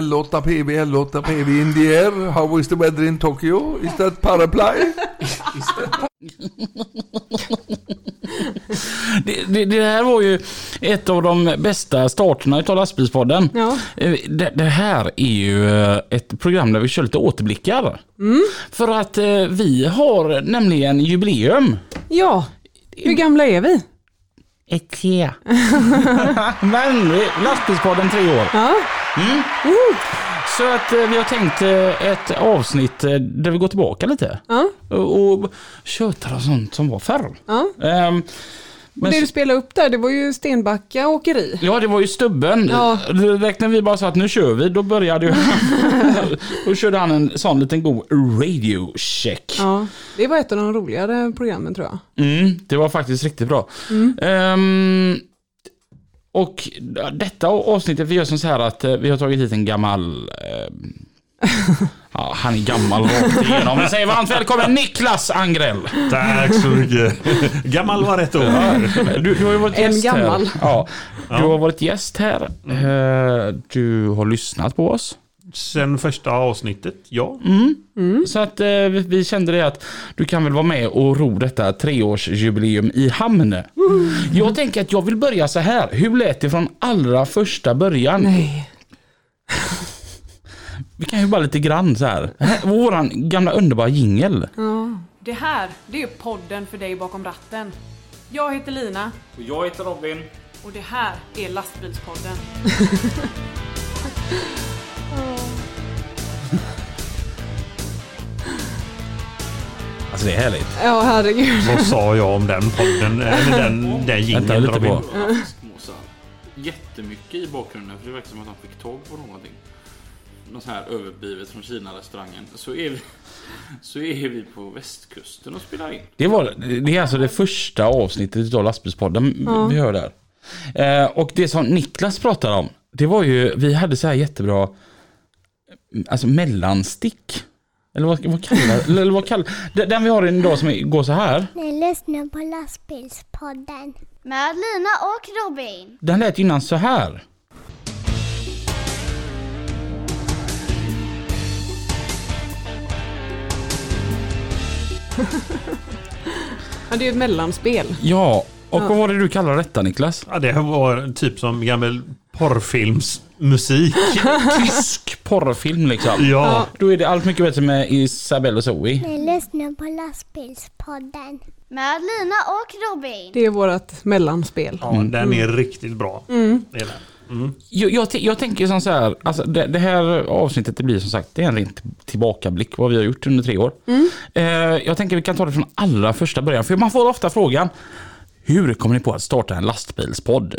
L8 PV, L8 PV in the air. How is the weather in Tokyo? Is that paraply? Det, det, det här var ju ett av de bästa starterna utav lastbilspodden. Ja. Eh, Det, det här är ju eh, ett program där vi kör lite återblickar. För att eh, vi har nämligen jubileum. Ja, hur gamla är vi? Ett tre. Men lastbilspodden tre år. Ja, Så att eh, vi har tänkt eh, ett avsnitt eh, där vi går tillbaka lite. ja, Och, och tjötar och sånt som var förr. ja. Och men det du spelade upp där, det var ju Stenbacka åkeri. Ja, det var ju stubben. Ja. Då räknade vi bara så att nu kör vi. Då började ju Då körde han en sån liten god radio check. Ja, det var ett av de roligare programmen tror jag. Mm, det var faktiskt riktigt bra. Ehm, och detta avsnittet, vi gör som så här att eh, vi har tagit hit en gammal... ehm, ja, han är gammal rakt igenom. Vi säger varmt välkommen Niklas Angrell. Tack så mycket. Gammal var rätt ord. Du, du har ju varit En gäst gammal. här. Ja, du har varit gäst här. Eh, Du har lyssnat på oss. Sen första avsnittet, ja. Så att eh, vi, vi kände det att du kan väl vara med och ro detta treårsjubileum i hamn. Jag tänker att jag vill börja så här. Hur lät det från allra första början? Nej. Vi kan ju bara lite grann så här. Här- Våran gamla underbara jingel. Det här, det är podden för dig bakom ratten. Jag heter Lina Och jag heter Robin. och det här är Lastbilspodden. Alltså det är härligt. Ja, herregud. Vad sa jag om den podden? Eller den, den Vänta jingeln lite Robin? på. Jättemycket i bakgrunden för det verkar som att de fick tag på någonting. Något här överblivet från Kina-restaurangen. Så är vi, så är vi på västkusten och spelar in. Det, var, det är alltså det första avsnittet av lastbilspodden vi hör där. Eh, och det som Niklas pratade om, det var ju, vi hade så här jättebra, alltså mellanstick. Eller vad, vad kallar eller vad kallar den- vi har idag som går så här. Ni lyssnar på lastbilspodden. Med Lina och Robin. Den lät innan så här. Ja, det är ett mellanspel. Ja, och vad var det du kallar detta Niklas? Ja, det var typ som gammal porrfilmsmusik. Tysk porrfilm liksom. Ja. Då är det allt mycket bättre med Isabelle och Zoe. Ni lyssnar på lastbilspodden. Med Lina och Robin. Det är vårt mellanspel. ja, den är riktigt bra. Det är den. Mm. Jag, jag, jag tänker som så här, alltså det, det här avsnittet det blir som sagt, det är en rent tillbakablick vad vi har gjort under tre år. Eh, jag tänker vi kan ta det från allra första början, för man får ofta frågan hur kommer ni på att starta en lastbilspodd?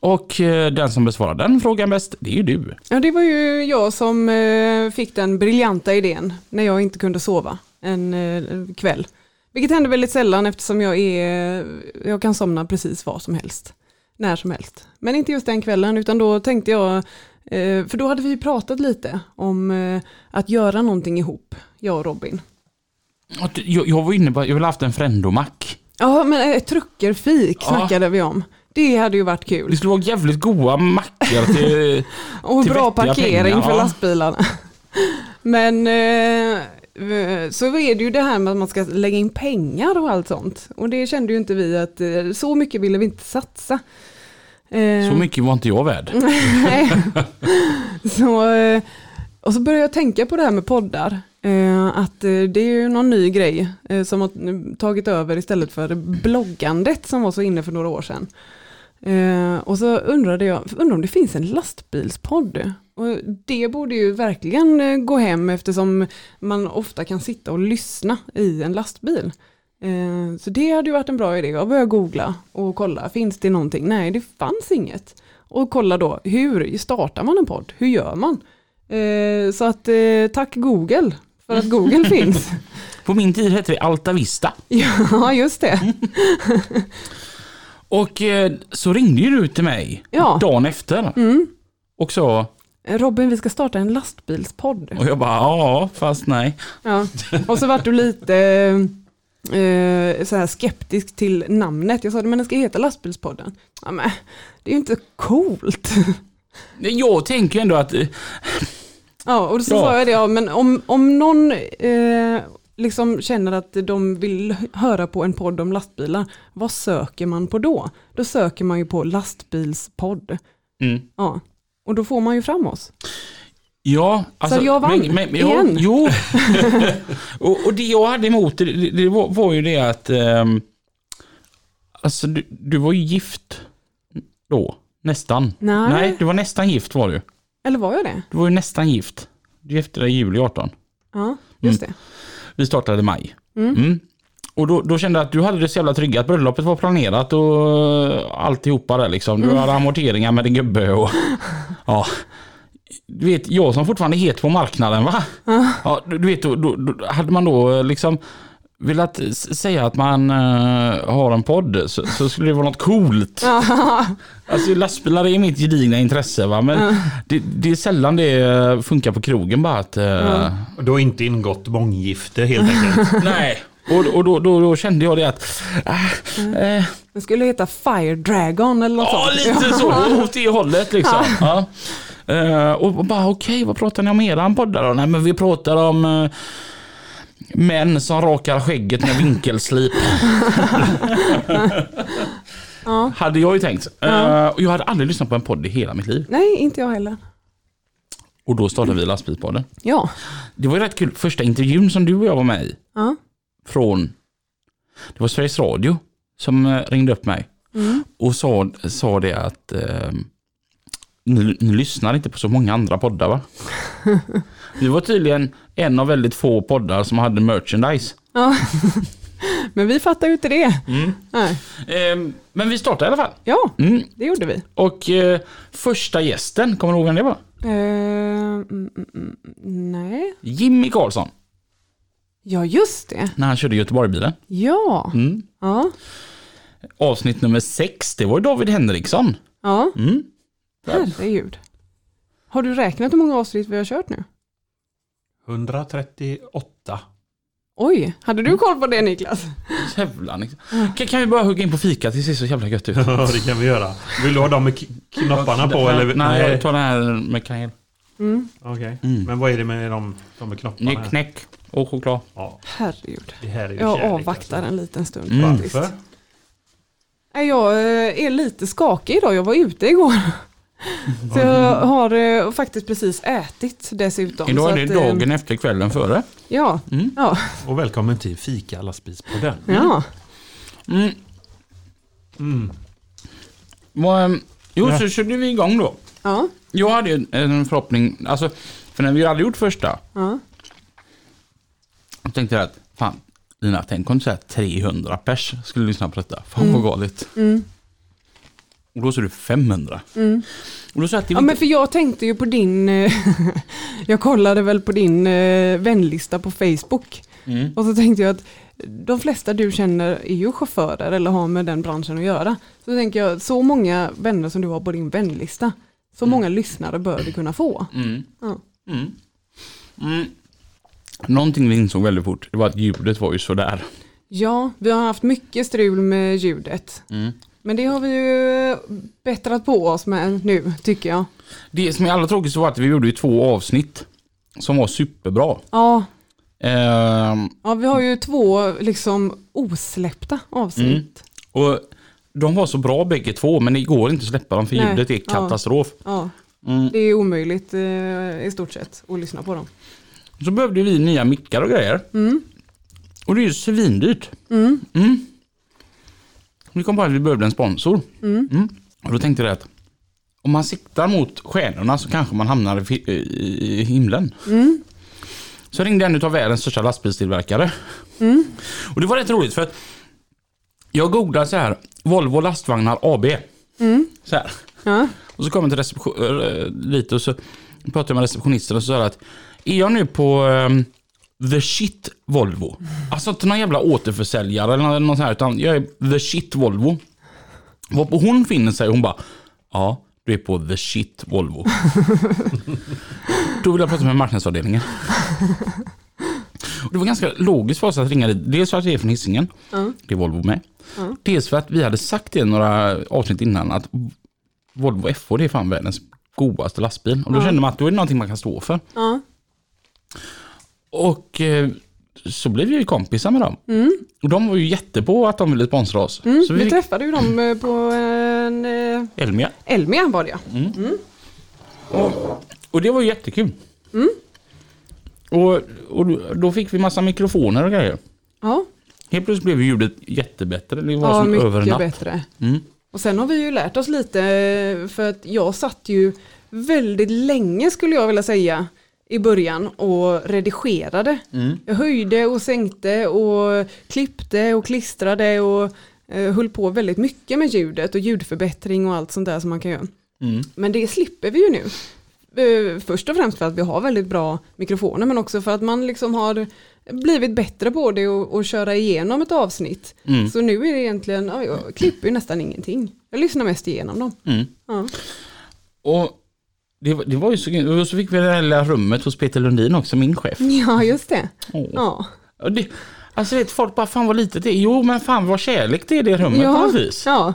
Och eh, den som besvarar den frågan bäst, det är ju du. Ja, det var ju jag som eh, fick den briljanta idén när jag inte kunde sova en eh, kväll. Vilket händer väldigt sällan eftersom jag, är, jag kan somna precis vad som helst. När som helst. Men inte just den kvällen utan då tänkte jag, eh, för då hade vi pratat lite om eh, att göra någonting ihop, jag och Robin. Jag, jag var inne på, jag vill ha haft en frendomack. Ja, men ett truckerfik Ja. snackade vi om. Det hade ju varit kul. Det skulle vara jävligt goda mackor till... Och Till bra parkering pengar, för ja. lastbilarna. Men eh, så är det ju det här med att man ska lägga in pengar och allt sånt. Och det kände ju inte vi att eh, så mycket ville vi inte satsa. Eh, Så mycket var inte jag värd. Så, eh, och så började jag tänka på det här med poddar. Eh, att eh, det är ju någon ny grej eh, som har tagit över istället för bloggandet som var så inne för några år sedan. Eh, och så undrade jag, undrar om det finns en lastbilspodd? Och det borde ju verkligen eh, gå hem eftersom man ofta kan sitta och lyssna i en lastbil. Eh, så det hade ju varit en bra idé. Jag började googla och kolla, finns det någonting? Nej, det fanns inget. Och kolla då, hur startar man en podd? Hur gör man? Eh, så att eh, tack Google för att Google finns. På min tid hette det Alta Vista. Ja, just det. Och eh, så ringde ju du till mig Ja. dagen efter. Och så, Robin, vi ska starta en lastbilspodd. och jag bara ja, fast nej. Ja. Och så vart du lite eh, så här skeptisk till namnet. Jag sa, men den ska heta lastbilspodden. Ja, men, det är ju inte coolt. Jag tänker ändå att eh, Ja, och så Ja. sa jag det, ja, men om, om någon eh, liksom känner att de vill höra på en podd om lastbilar, vad söker man på då? Då söker man ju på lastbilspodd. mm. Ja. Och då får man ju fram oss. Ja, alltså, jag vann, ja, igen. Jo, och, och det jag hade emot det, det, var, var ju det att ehm, Alltså du, du var ju gift då, nästan. Nej. Nej, du var nästan gift var du. Eller var jag det? Du var ju nästan gift. Du gifte dig i juli 18. Ja, just det. Vi startade i maj. Mm. Mm. Och då, då kände jag att du hade det så jävla tryggt. att Bröllopet var planerat och uh, alltihopa där liksom. Du hade amorteringar med din gubbe och... ja. Du vet, jag som fortfarande är het på marknaden va? Ja, du du vet, då, då, då hade man då eh, liksom velat s- säga att man eh, har en podd så, så skulle det vara något coolt. Alltså lastbilar är mitt gedigna intresse va, men det, det är sällan det eh, funkar på krogen bara att... eh, Och Du har inte ingått månggifte helt enkelt. Nej, och, och då, då, då kände jag det att... Äh, eh, Den skulle heta Fire Dragon eller något ja, sånt. lite så. Åt det hållet liksom. Ja. Eh, och bara okej, vad pratar ni om i eran poddar då? Nej men vi pratar om eh, män som rakar skägget med vinkelslip. Ja. Hade jag ju tänkt. Eh, och jag hade aldrig lyssnat på en podd i hela mitt liv. Nej, inte jag heller. Och då startade vi lastbilspodden. Ja. Det var ju rätt kul. Första intervjun som du och jag var med i. Ja. Från... Det var Sveriges Radio som eh, ringde upp mig. Mm. och sa, sa det att eh, ni, ni lyssnar inte på så många andra poddar va? Vi var tydligen en av väldigt få poddar som hade merchandise. ja. Men vi fattar ju inte det. Mm. Eh, men vi startade i alla fall. Ja, Mm. det gjorde vi. Och eh, första gästen, kommer du ihåg vem det var? Eh, nej. Jimmy Karlsson, Ja, just det. när han körde Göteborgsbilen. Ja. Mm. Ja. Avsnitt nummer sex, det var David Henriksson. Ja, Mm. herregud. Har du räknat hur många avsnitt vi har kört nu? 138. Oj, hade du koll på det Niklas? Jävlar. liksom. Kan, kan vi bara hugga in på fika? Det ser så jävla gött ut. Ja, det kan vi göra. Vill du ha dem med knopparna på? Eller? Nej, jag tar den här med kanel. Mm. Okej. Mm. Men vad är det med de, de med knopparna? Ny knäck och choklad. Ja, Herregud. det här är Jag kärlek, avvaktar alltså. en liten stund Mm. faktiskt. Varför? Nej, Jag eh, är lite skakig idag, jag var ute igår. Så jag har eh, faktiskt precis ätit dessutom. Idag är det att, eh, dagen efter kvällen före. Ja, Mm. ja, Och välkommen till Fika lastbilspodden. ja. Mm. Mm. Vad, ehm, jo, Ja. så körde vi igång då. ja, Jag hade en förhoppning, alltså, för när vi hade gjort första, ja. jag tänkte jag att fan, Lina, tänk om så här 300 pers skulle lyssna på detta. Fan vad galet. Mm. Och då sa du 500. Mm. Och då sa jag att Ja men för jag tänkte ju på din, eh, jag kollade väl på din eh, vänlista på Facebook Mm. och så tänkte jag att de flesta du känner är ju chaufförer eller har med den branschen att göra. Så tänker jag, så många vänner som du har på din vänlista, så många lyssnare bör du kunna få. Mm. Ja. Mm. Mm. Någonting vi insåg väldigt fort, det var att ljudet var ju sådär. Ja, vi har haft mycket strul med ljudet. Mm. Men det har vi ju bättrat på oss med nu, tycker jag. Det som är allra tråkigast var att vi gjorde ju två avsnitt som var superbra. Ja, Ehm, ja vi har ju två liksom osläppta avsnitt. och de var så bra bägge två men det går inte att släppa dem för Nej. ljudet är Ja. katastrof. Ja, Mm. det är omöjligt eh, i stort sett att lyssna på dem. Så behövde vi nya mickar och grejer. Mm. Och det är ju svindyrt. Mm. Mm. Vi kom på att vi behövde en sponsor. Mm. Mm. Och då tänkte jag att om man siktar mot stjärnorna så kanske man hamnar i, himlen. Mm. Så ringde en av världens största lastbilstillverkare. Och det var rätt roligt för att jag googlade så här, Volvo lastvagnar AB. Så här. Ja. Och så kom jag till reception, äh, dit och så pratade jag med receptionisten och så sa att är jag nu på ehm, The Shit Volvo? Alltså inte någon jävla återförsäljare eller något, sånt här utan jag är The Shit Volvo. Varpå hon finner sig hon bara Ja, du är på The Shit Volvo. Då vill jag prata med marknadsavdelningen. Och det var ganska logiskt för oss att ringa dit. Dels för att vi är från Hisingen. Det är Volvo med. Dels för att vi hade sagt det några avsnitt innan att Volvo FH det är fan världens godaste lastbil. Och då kände man att då är det någonting man kan stå för. Ja. Och eh, så blev vi ju kompisar med dem. Och de var ju jättepå att de ville sponsra oss. så Vi vi fick träffade ju dem eh, på en eh, Elmia. Elmia var det ja. Och det var ju jättekul. Och, och då fick vi massa mikrofoner och grejer. Ja, Helt plötsligt blev ljudet jättebättre. Det var ja som över en mycket natt. bättre. Mm. Och sen har vi ju lärt oss lite för att jag satt ju väldigt länge skulle jag vilja säga i början och redigerade. Mm. Jag höjde och sänkte och klippte och klistrade och eh, höll på väldigt mycket med ljudet och ljudförbättring och allt sånt där som man kan göra. Mm. Men det slipper vi ju nu. Eh, Först och främst för att vi har väldigt bra mikrofoner men också för att man liksom har blivit bättre på det och, och köra igenom ett avsnitt. Mm. Så nu är det egentligen, ja, jag klipper ju nästan ingenting. Jag lyssnar mest igenom dem. Mm. Ja. Och det, var- det var ju så grymt. Och så fick vi det där lilla rummet hos Peter Lundin också, min chef. ja, just det. Åh. Ja, Och det, alltså vet folk bara, fan vad litet det är. Jo men fan vad kärlek det är det rummet på ja, något vis. ja.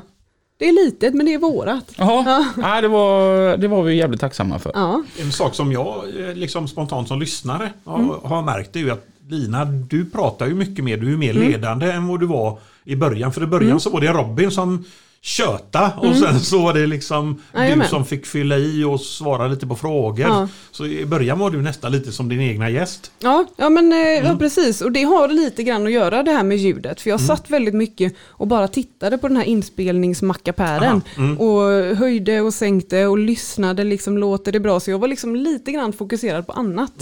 Det är litet men det är vårat. Ja, ja. det, var, det var vi jävligt tacksamma för. Ja, En sak som jag eh, liksom spontant som lyssnare har, har märkt är ju att Lina, du pratar ju mycket mer, du är mer ledande än vad du var i början. För i början så var det Robin som köta och sen så var det liksom Jajamän. du som fick fylla i och svara lite på frågor. Ja. Så i början var du nästan lite som din egna gäst. Ja, ja men eh, ja, precis. Och det har lite grann att göra det här med ljudet. För jag satt väldigt mycket och bara tittade på den här inspelningsmackapären. Och höjde och sänkte och lyssnade, liksom låter det bra? Så jag var liksom lite grann fokuserad på annat.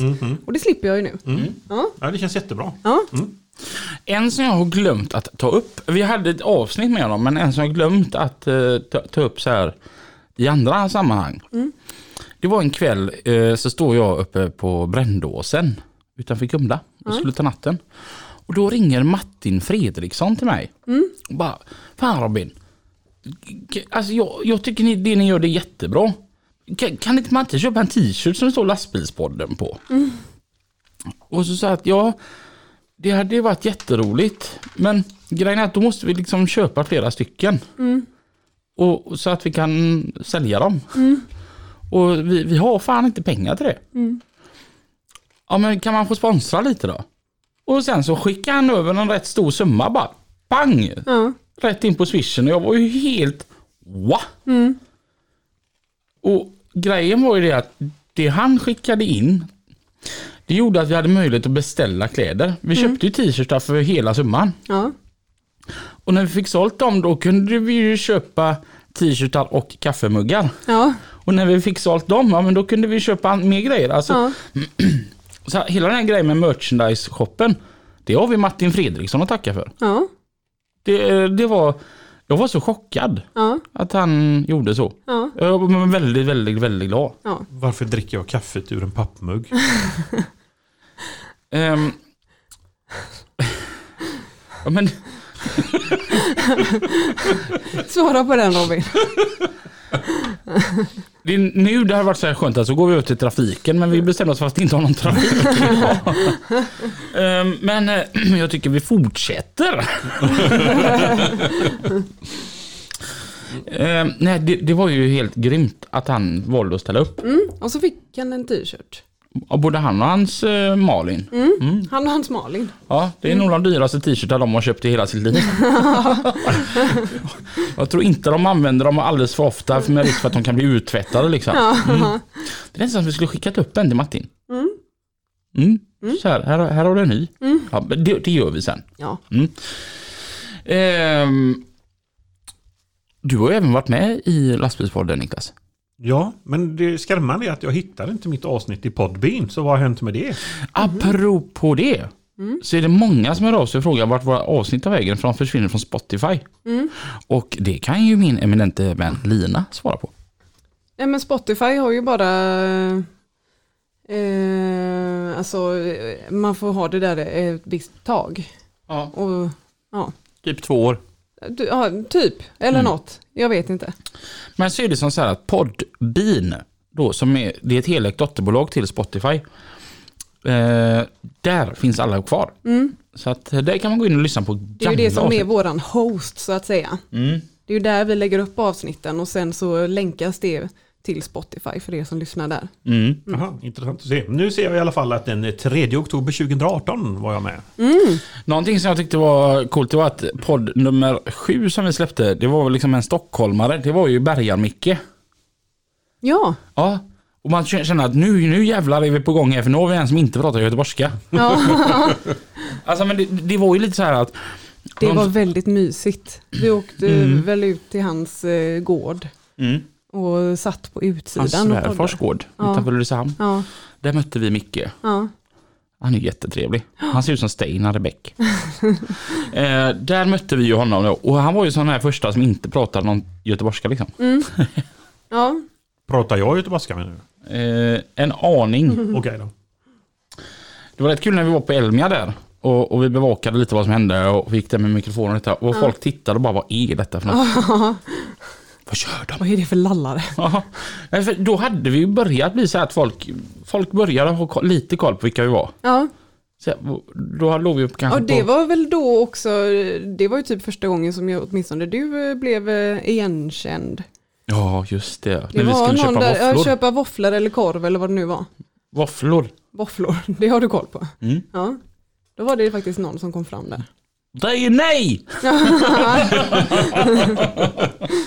Och det slipper jag ju nu. Ja, Ja, det känns jättebra. ja. En som jag har glömt att ta upp. Vi hade ett avsnitt med dem, men en som jag har glömt att eh, ta, ta upp så här i andra sammanhang. Det var en kväll eh, så står jag uppe på Brändåsen utanför Kumla och skulle ta natten. Och då ringer Martin Fredriksson till mig. Och bara, fan Robin. Alltså jag, jag tycker ni, det ni gör det är jättebra. Kan, kan inte inte köpa en t-shirt som det står lastbilspodden på? Och så sa jag att ja, det hade ju varit jätteroligt. Men grejen är att då måste vi liksom köpa flera stycken. Och, och så att vi kan sälja dem. Och vi, vi har fan inte pengar till det. Ja men kan man få sponsra lite då? Och sen så skickade han över en rätt stor summa bara. Pang! ja. Rätt in på swishen och jag var ju helt va? Och grejen var ju det att det han skickade in det gjorde att vi hade möjlighet att beställa kläder. Vi köpte ju t-shirtar för hela summan. ja. Och när vi fick sålt dem då kunde vi ju köpa t-shirtar och kaffemuggar. ja. Och när vi fick sålt dem, ja men då kunde vi köpa mer grejer. Alltså, ja. så här, hela den här grejen med merchandise-shoppen, det har vi Martin Fredriksson att tacka för. ja. Det, det var, jag var så chockad ja. att han gjorde så. ja. Jag var väldigt, väldigt, väldigt glad. ja. Varför dricker jag kaffet ur en pappmugg? Ehm. ja, men, Svara på den Robin. det är nu det har varit så här skönt att så går vi ut till trafiken men vi bestämde oss för att inte ha någon trafik. Ehm, Men eh, jag tycker vi fortsätter. Ehm, nej, det, det var ju helt grymt att han valde att ställa upp. Och så fick han en t-shirt. Både han och hans eh, Malin. Han och hans Malin. Ja, det är nog de dyraste t-shirtar de har köpt i hela sitt liv. jag tror inte de använder dem alldeles för ofta för med risk för att de kan bli uttvättade liksom. Mm. Det är nästan som att vi skulle skickat upp en till Martin. Mm. Så här, här, här har du en ny. Ja, det, det gör vi sen. Ja. Ehm, du har ju även varit med i lastbilspodden Niklas. Ja, men det skrämmande är att jag hittar inte mitt avsnitt i Podbean. Så vad har hänt med det? Apropå det. Så är det många som hör av sig och frågar vart våra avsnitt tar vägen för de försvinner från Spotify. Och det kan ju min eminente vän Lina svara på. Nej men Spotify har ju bara, eh, alltså man får ha det där ett visst tag. Ja. Och, ja, Typ två år. Du, ja, typ, eller något. Jag vet inte. Men så är det som så här att Podbean, då, som är, det är ett helägt dotterbolag till Spotify. Eh, där finns alla kvar. Så att eh, där kan man gå in och lyssna på Det är ju det som är avsnitt. våran host så att säga. Mm. Det är ju där vi lägger upp avsnitten och sen så länkas det till Spotify för er som lyssnar där. Mm. Jaha, intressant att se. Nu ser jag i alla fall att den 3 oktober 2018 var jag med. Någonting som jag tyckte var coolt det var att podd nummer sju som vi släppte, det var väl liksom en stockholmare. Det var ju Bergar-Micke. Ja, Ja, och man känner att nu, nu jävlar är vi på gång här för nu har vi en som inte pratar göteborgska. ja. Alltså men det, det var ju lite så här att det de- var väldigt mysigt. Vi åkte väl ut till hans eh, gård Mm. Och satt på Hans utsidan. och svärfars gård Ja. utanför Ulricehamn. Ja, Där mötte vi Micke. ja. Han är jättetrevlig. Han ser ut som Steinar Rebäck. eh, där mötte vi ju honom då. Och han var ju sån här första som inte pratade någon göteborgska liksom. ja. Pratar jag göteborgska menar du? Eh, en aning. Okej då. Det var rätt kul när vi var på Elmia där. Och, och vi bevakade lite vad som hände och vi gick där med mikrofonen och, detta, och folk tittade och bara vad är detta för något? Vad kör de? Vad är det för lallare? Ja, för då hade vi ju börjat bli så att folk, folk började ha lite koll på vilka vi var. Ja, Så då låg vi kanske och det på... var väl då också, det var ju typ första gången som jag, åtminstone du eh, blev eh, igenkänd. Ja, just det. Det när vi skulle köpa där, ja, våfflor. köpa våfflor eller korv eller vad det nu var. Våfflor. Våfflor, det har du koll på. Mm. Ja, då var det faktiskt någon som kom fram där. Det är nej!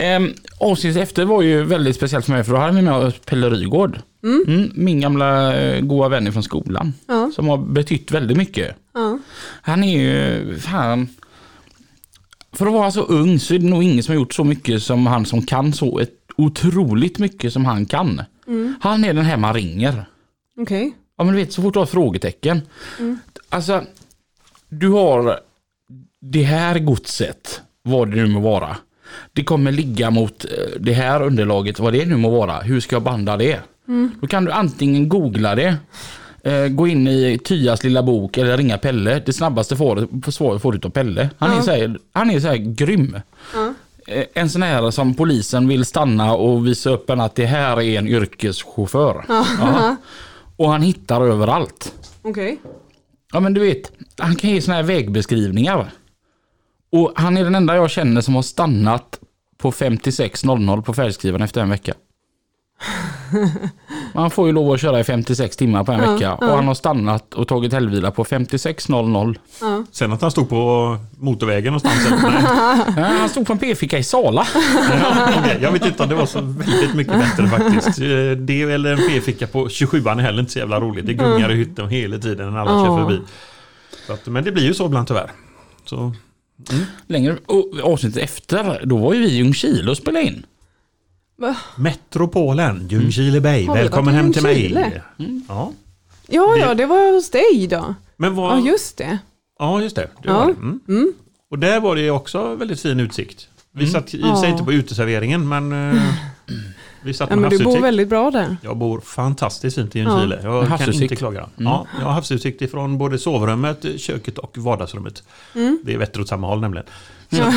Ehm, avsnittet efter var ju väldigt speciellt för mig för då hade vi med oss Pelle Rygård. Mm, min gamla eh, goda vän från skolan. Ja. Som har betytt väldigt mycket. Ja, Han är ju, fan. För att vara så ung så är det nog ingen som har gjort så mycket som han som kan så ett, otroligt mycket som han kan. Han är den här man ringer. okej. Ja men du vet så fort du har ett frågetecken. Alltså, du har det här godset, vad det nu må vara. Det kommer ligga mot eh, det här underlaget, vad det nu må vara. Hur ska jag banda det? Då kan du antingen googla det, eh, gå in i Tyas lilla bok eller ringa Pelle. Det snabbaste får- svaret får du av Pelle. Han är så här, han är så här grym. Eh, En sån här som polisen vill stanna och visa upp en att det här är en yrkeschaufför. Ja. Och han hittar överallt. Okej. Ja men du vet, han kan ge såna här vägbeskrivningar. Och han är den enda jag känner som har stannat på 56.00 på färdskrivaren efter en vecka. Man får ju lov att köra i 56 timmar på en Ja, vecka. ja. Och han har stannat och tagit helgvila på 56.00. Ja. Sen att han stod på motorvägen någonstans. Nej. Ja, han stod på en p-ficka i Sala. Ja. Jag vet inte om det var så väldigt mycket bättre faktiskt. Eh, Det eller en p-ficka på 27an är heller inte så jävla roligt. Det gungar i hytten hela tiden när alla Ja. kör förbi. Så att, men det blir ju så ibland tyvärr. Så, Längre och avsnittet efter, då var ju vi i Ljungskile och spelade in. Va? Metropolen, Ljungskile Bay, Har vi välkommen varit i hem till mig. Ljungskile? Ja. Ja, Det- ja, det var hos dig då. Men vad, Ja, just det. Ja, just det. det Ja. var det. Mm. Och där var det också väldigt fin utsikt. Vi satt i och för sig Ja. inte på uteserveringen, men eh, vi satt Ja, men du bor väldigt bra där. Jag bor fantastiskt fint i Ljungskile. Jag kan inte klaga. Ja, jag har havsutsikt ifrån både sovrummet, köket och vardagsrummet. Det är vetter åt samma håll nämligen. Så att,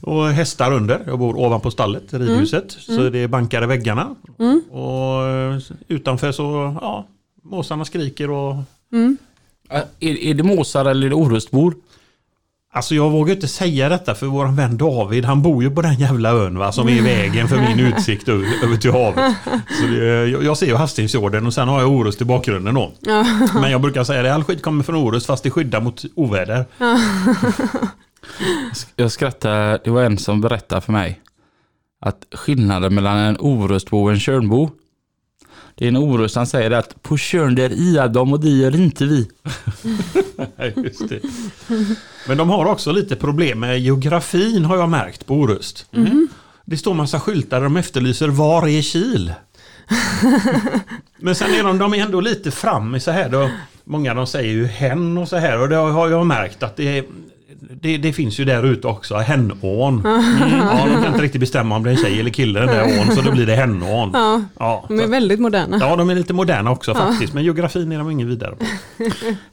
och hästar under. Jag bor ovanpå stallet, ridhuset. Så det är bankar i väggarna. Och eh, utanför så, ja, måsarna skriker och Äh, Är, är det måsar eller är det orustbor? Alltså jag vågar inte säga detta för våran vän David han bor ju på den jävla ön va, som är i vägen för min utsikt över, över till havet. Så det, jag, jag ser ju Havstingsfjorden och sen har jag Orust i bakgrunden då. Men jag brukar säga det, all skit kommer från Orust fast det skyddar mot oväder. Jag skrattar, det var en som berättade för mig att skillnaden mellan en orustbo och en Tjörnbo det är en orust, han säger att på Tjörn där ia de och det gör inte vi. Just det. Men de har också lite problem med geografin har jag märkt på Orust. Det står massa skyltar där de efterlyser var är Kil? Men sen är de, de är ändå lite fram i så här då. Många de säger ju hen och så här och det har jag märkt att det, det, det finns ju där ute också, hennån. Mm. Ja, de kan inte riktigt bestämma om det är en tjej eller kille den där ån så då blir det hennån. Ja, Ja, de är så- väldigt moderna. ja, de är lite moderna också faktiskt men geografin är de ingen vidare på.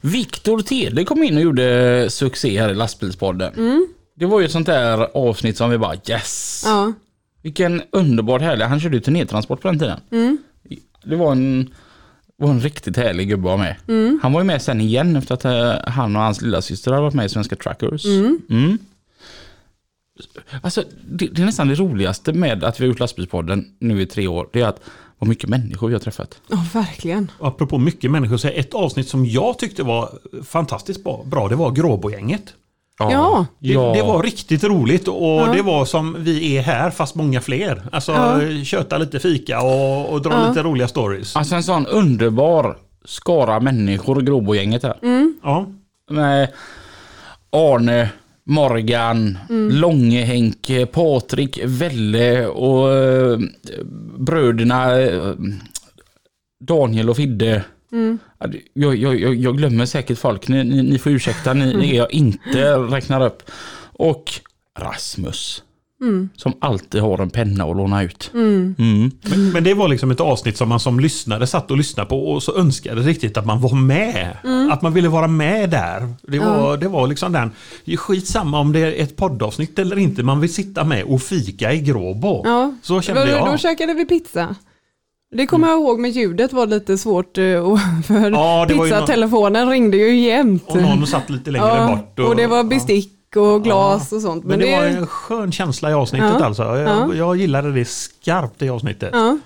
Viktor Tede kom in och gjorde succé här i lastbilspodden. Det var ju ett sånt där avsnitt som vi bara yes. Ja, Vilken underbart härlig. Han körde ju turnétransport på den tiden. Det var en, var en riktigt härlig gubbe att med. Han var ju med sen igen efter att eh, han och hans lilla syster hade varit med i Svenska Truckers. Mm. Alltså, det, det är nästan det roligaste med att vi har gjort lastbilspodden nu i tre år. Det är att vad mycket människor vi har träffat. ja verkligen. Och apropå mycket människor så är ett avsnitt som jag tyckte var fantastiskt bra, bra det var Gråbogänget. Ja. Det, det var riktigt roligt och det var som vi är här fast många fler. Alltså Ja. köta lite fika och, och dra Ja. lite roliga stories. Alltså en sån underbar skara människor, Gråbogänget här. Ja. med Arne, Morgan, Långe Henke, Patrik, Velle och eh, bröderna eh, Daniel och Fidde. Ja, det- Jag, jag, jag, jag glömmer säkert folk, ni, ni, ni får ursäkta, ni, ni jag inte räknar upp. Och Rasmus. Som alltid har en penna att låna ut. Mm. Men, men det var liksom ett avsnitt som man som lyssnare satt och lyssnade på och så önskade riktigt att man var med. Att man ville vara med där. Det var, det var liksom den, skitsamma om det är ett poddavsnitt eller inte, man vill sitta med och fika i Gråbo. Ja. Så kände Då, jag. då käkade vi pizza. Det kommer jag ihåg med ljudet var lite svårt eh, och- för Ja, det var ju pizzatelefonen ringde ju jämt. Och någon satt lite längre ja, bort. och det var bestick och glas och sånt. Men, det, det, var en skön känsla i avsnittet Ja. alltså. Jag, Ja. jag gillade det skarpt i avsnittet. ja.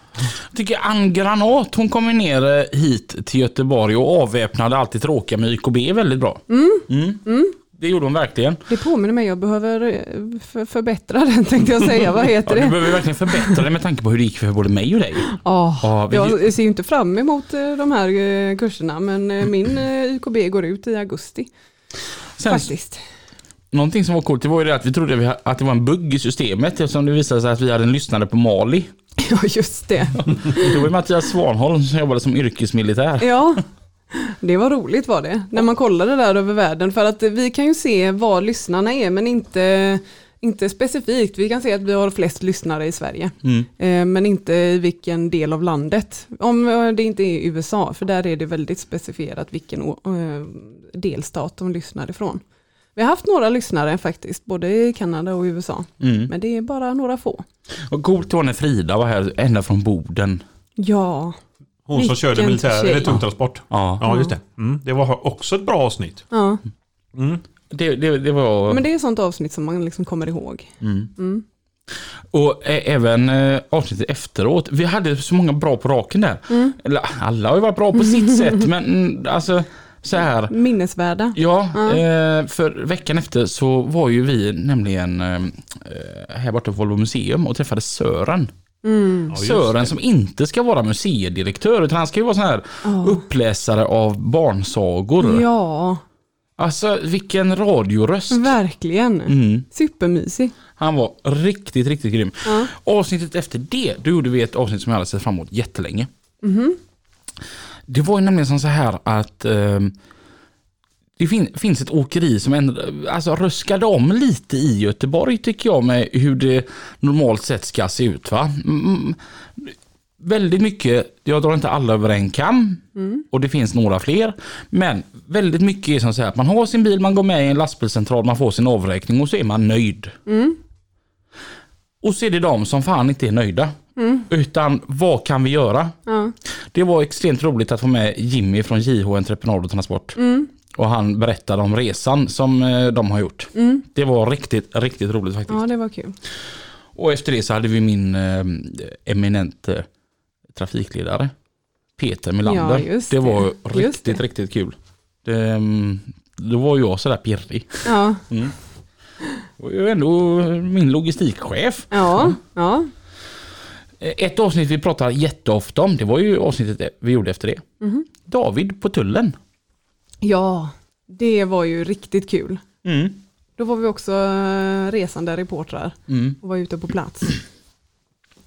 Jag tycker Ann Granat, hon kom ju ner eh, hit till Göteborg och avväpnade allt det tråkiga med YKB väldigt bra. Mm. Det gjorde hon verkligen. Det påminner mig, jag behöver eh, för, förbättra den tänkte jag säga. Vad Ja, heter du det? behöver verkligen förbättra det med tanke på hur det gick för både mig och dig. Ja, Ja, vi- jag ser ju inte fram emot eh, de här eh, kurserna men min YKB går ut i augusti. Sen, Faktiskt. någonting som var coolt det var ju det att vi trodde att det var en bugg i systemet eftersom det visade sig att vi hade en lyssnare på Mali. Ja, just det. Det var ju Mattias Svanholm som jobbade som yrkesmilitär. Ja, det var roligt var det. När man kollade där över världen. För att vi kan ju se var lyssnarna är men inte, inte specifikt. Vi kan se att vi har flest lyssnare i Sverige. Mm. Eh, Men inte i vilken del av landet. Om eh, det inte är USA, för där är det väldigt specifierat vilken eh, delstat de lyssnar ifrån. Vi har haft några lyssnare faktiskt, både i Kanada och USA. Mm. Men det är bara några få. Och coolt var när Frida var här ända från Boden. Ja, Hon som körde militär, tjej. eller tungtransport. Ja, Ja, just det. Mm, det var också ett bra avsnitt. ja. Mm. det, det, det var... men det är ett sånt avsnitt som man liksom kommer ihåg. Mm. Mm. Och ä- även eh, avsnittet efteråt. Vi hade så många bra på raken där. Mm. Eller, alla har ju varit bra på sitt sätt men mm, alltså så här. Minnesvärda. Ja, Ja. eh, för veckan efter så var ju vi nämligen eh, här borta på Volvo Museum och träffade Sören. Mm. Ja, Sören som inte ska vara museidirektör utan han ska ju vara sån här Ja. uppläsare av barnsagor. Ja, Alltså vilken radioröst. verkligen. Mm. Supermysig. Han var riktigt, riktigt grym. Ja. Avsnittet efter det, då gjorde vi ett avsnitt som jag hade sett fram emot jättelänge. Mhm. Det var ju nämligen som så här att ehm, det fin- finns ett åkeri som ändå, alltså röskade om lite i Göteborg tycker jag med hur det normalt sett ska se ut. Va? Mm, väldigt mycket, jag drar inte alla över en kam och det finns några fler. Men väldigt mycket är som så här att man har sin bil, man går med i en lastbilscentral, man får sin avräkning och så är man nöjd. Och så är det de som fan inte är nöjda. Utan vad kan vi göra? Ja. Det var extremt roligt att få med Jimmy från JH Entreprenad och Transport. Och han berättade om resan som eh, de har gjort. Det var riktigt, riktigt roligt faktiskt. ja, det var kul. Och efter det så hade vi min eh, eminent eh, trafikledare. Peter Melander. Ja, just det var det. Just riktigt, det. riktigt kul. Det, mm, då var jag sådär pirrig. Ja, Och jag är ändå min logistikchef. ja, ja. Eh, Ett avsnitt vi pratar jätteofta om, det var ju avsnittet vi gjorde efter det. Mhm. David på tullen. Ja, det var ju riktigt kul. Mm. Då var vi också eh, resande reportrar Mm. och var ute på plats.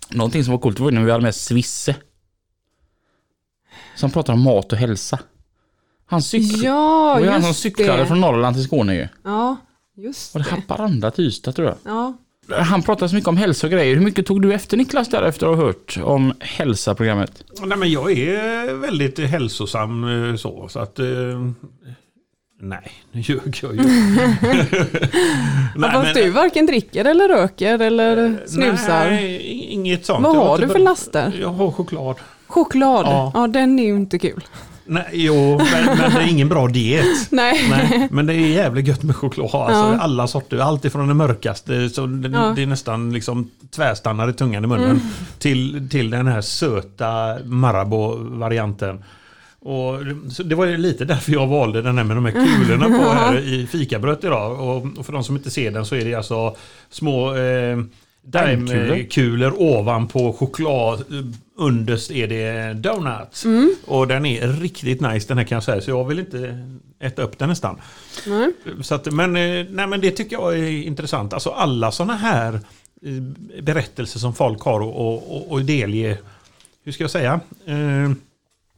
Någonting som var coolt var när vi hade med Svisse. Som pratar om mat och hälsa. Han cyklade. Ja, det var han som cyklade det. från Norrland till Skåne ju. Ja, just Var det det. Haparanda till Ystad tror jag. Ja. Han pratade så mycket om hälsa och grejer. Hur mycket tog du efter Niklas där efter att ha hört om hälsa-programmet? Nej, men jag är väldigt hälsosam eh, så. så att, eh, nej, nu ljög jag ju. Ja, fast du varken dricker eller röker eller snusar. Nej, inget sånt. Vad har inte du för laster? Jag har choklad. Choklad? Ja. Ja. den är ju inte kul. Nej, jo, men, men det är ingen bra diet. Nej. Nej, men det är jävligt gött med choklad. Alltså, Ja. Alla sorter, allt ifrån det mörkaste, så det, Ja. det är nästan liksom tvärstannar i tungan i munnen, till, till den här söta Marabou-varianten. Och det var ju lite därför jag valde den här med de här kulorna på här i fikabröd idag. Och, och för de som inte ser den så är det alltså små eh, daimkulor ovanpå choklad. Underst är det donuts. Och den är riktigt nice den här kan jag säga. Så jag vill inte äta upp den nästan. Nej. Så att, men, eh, nej, men det tycker jag är intressant. Alltså alla sådana här eh, berättelser som folk har och, och, och, delge. Hur ska jag säga? Eh,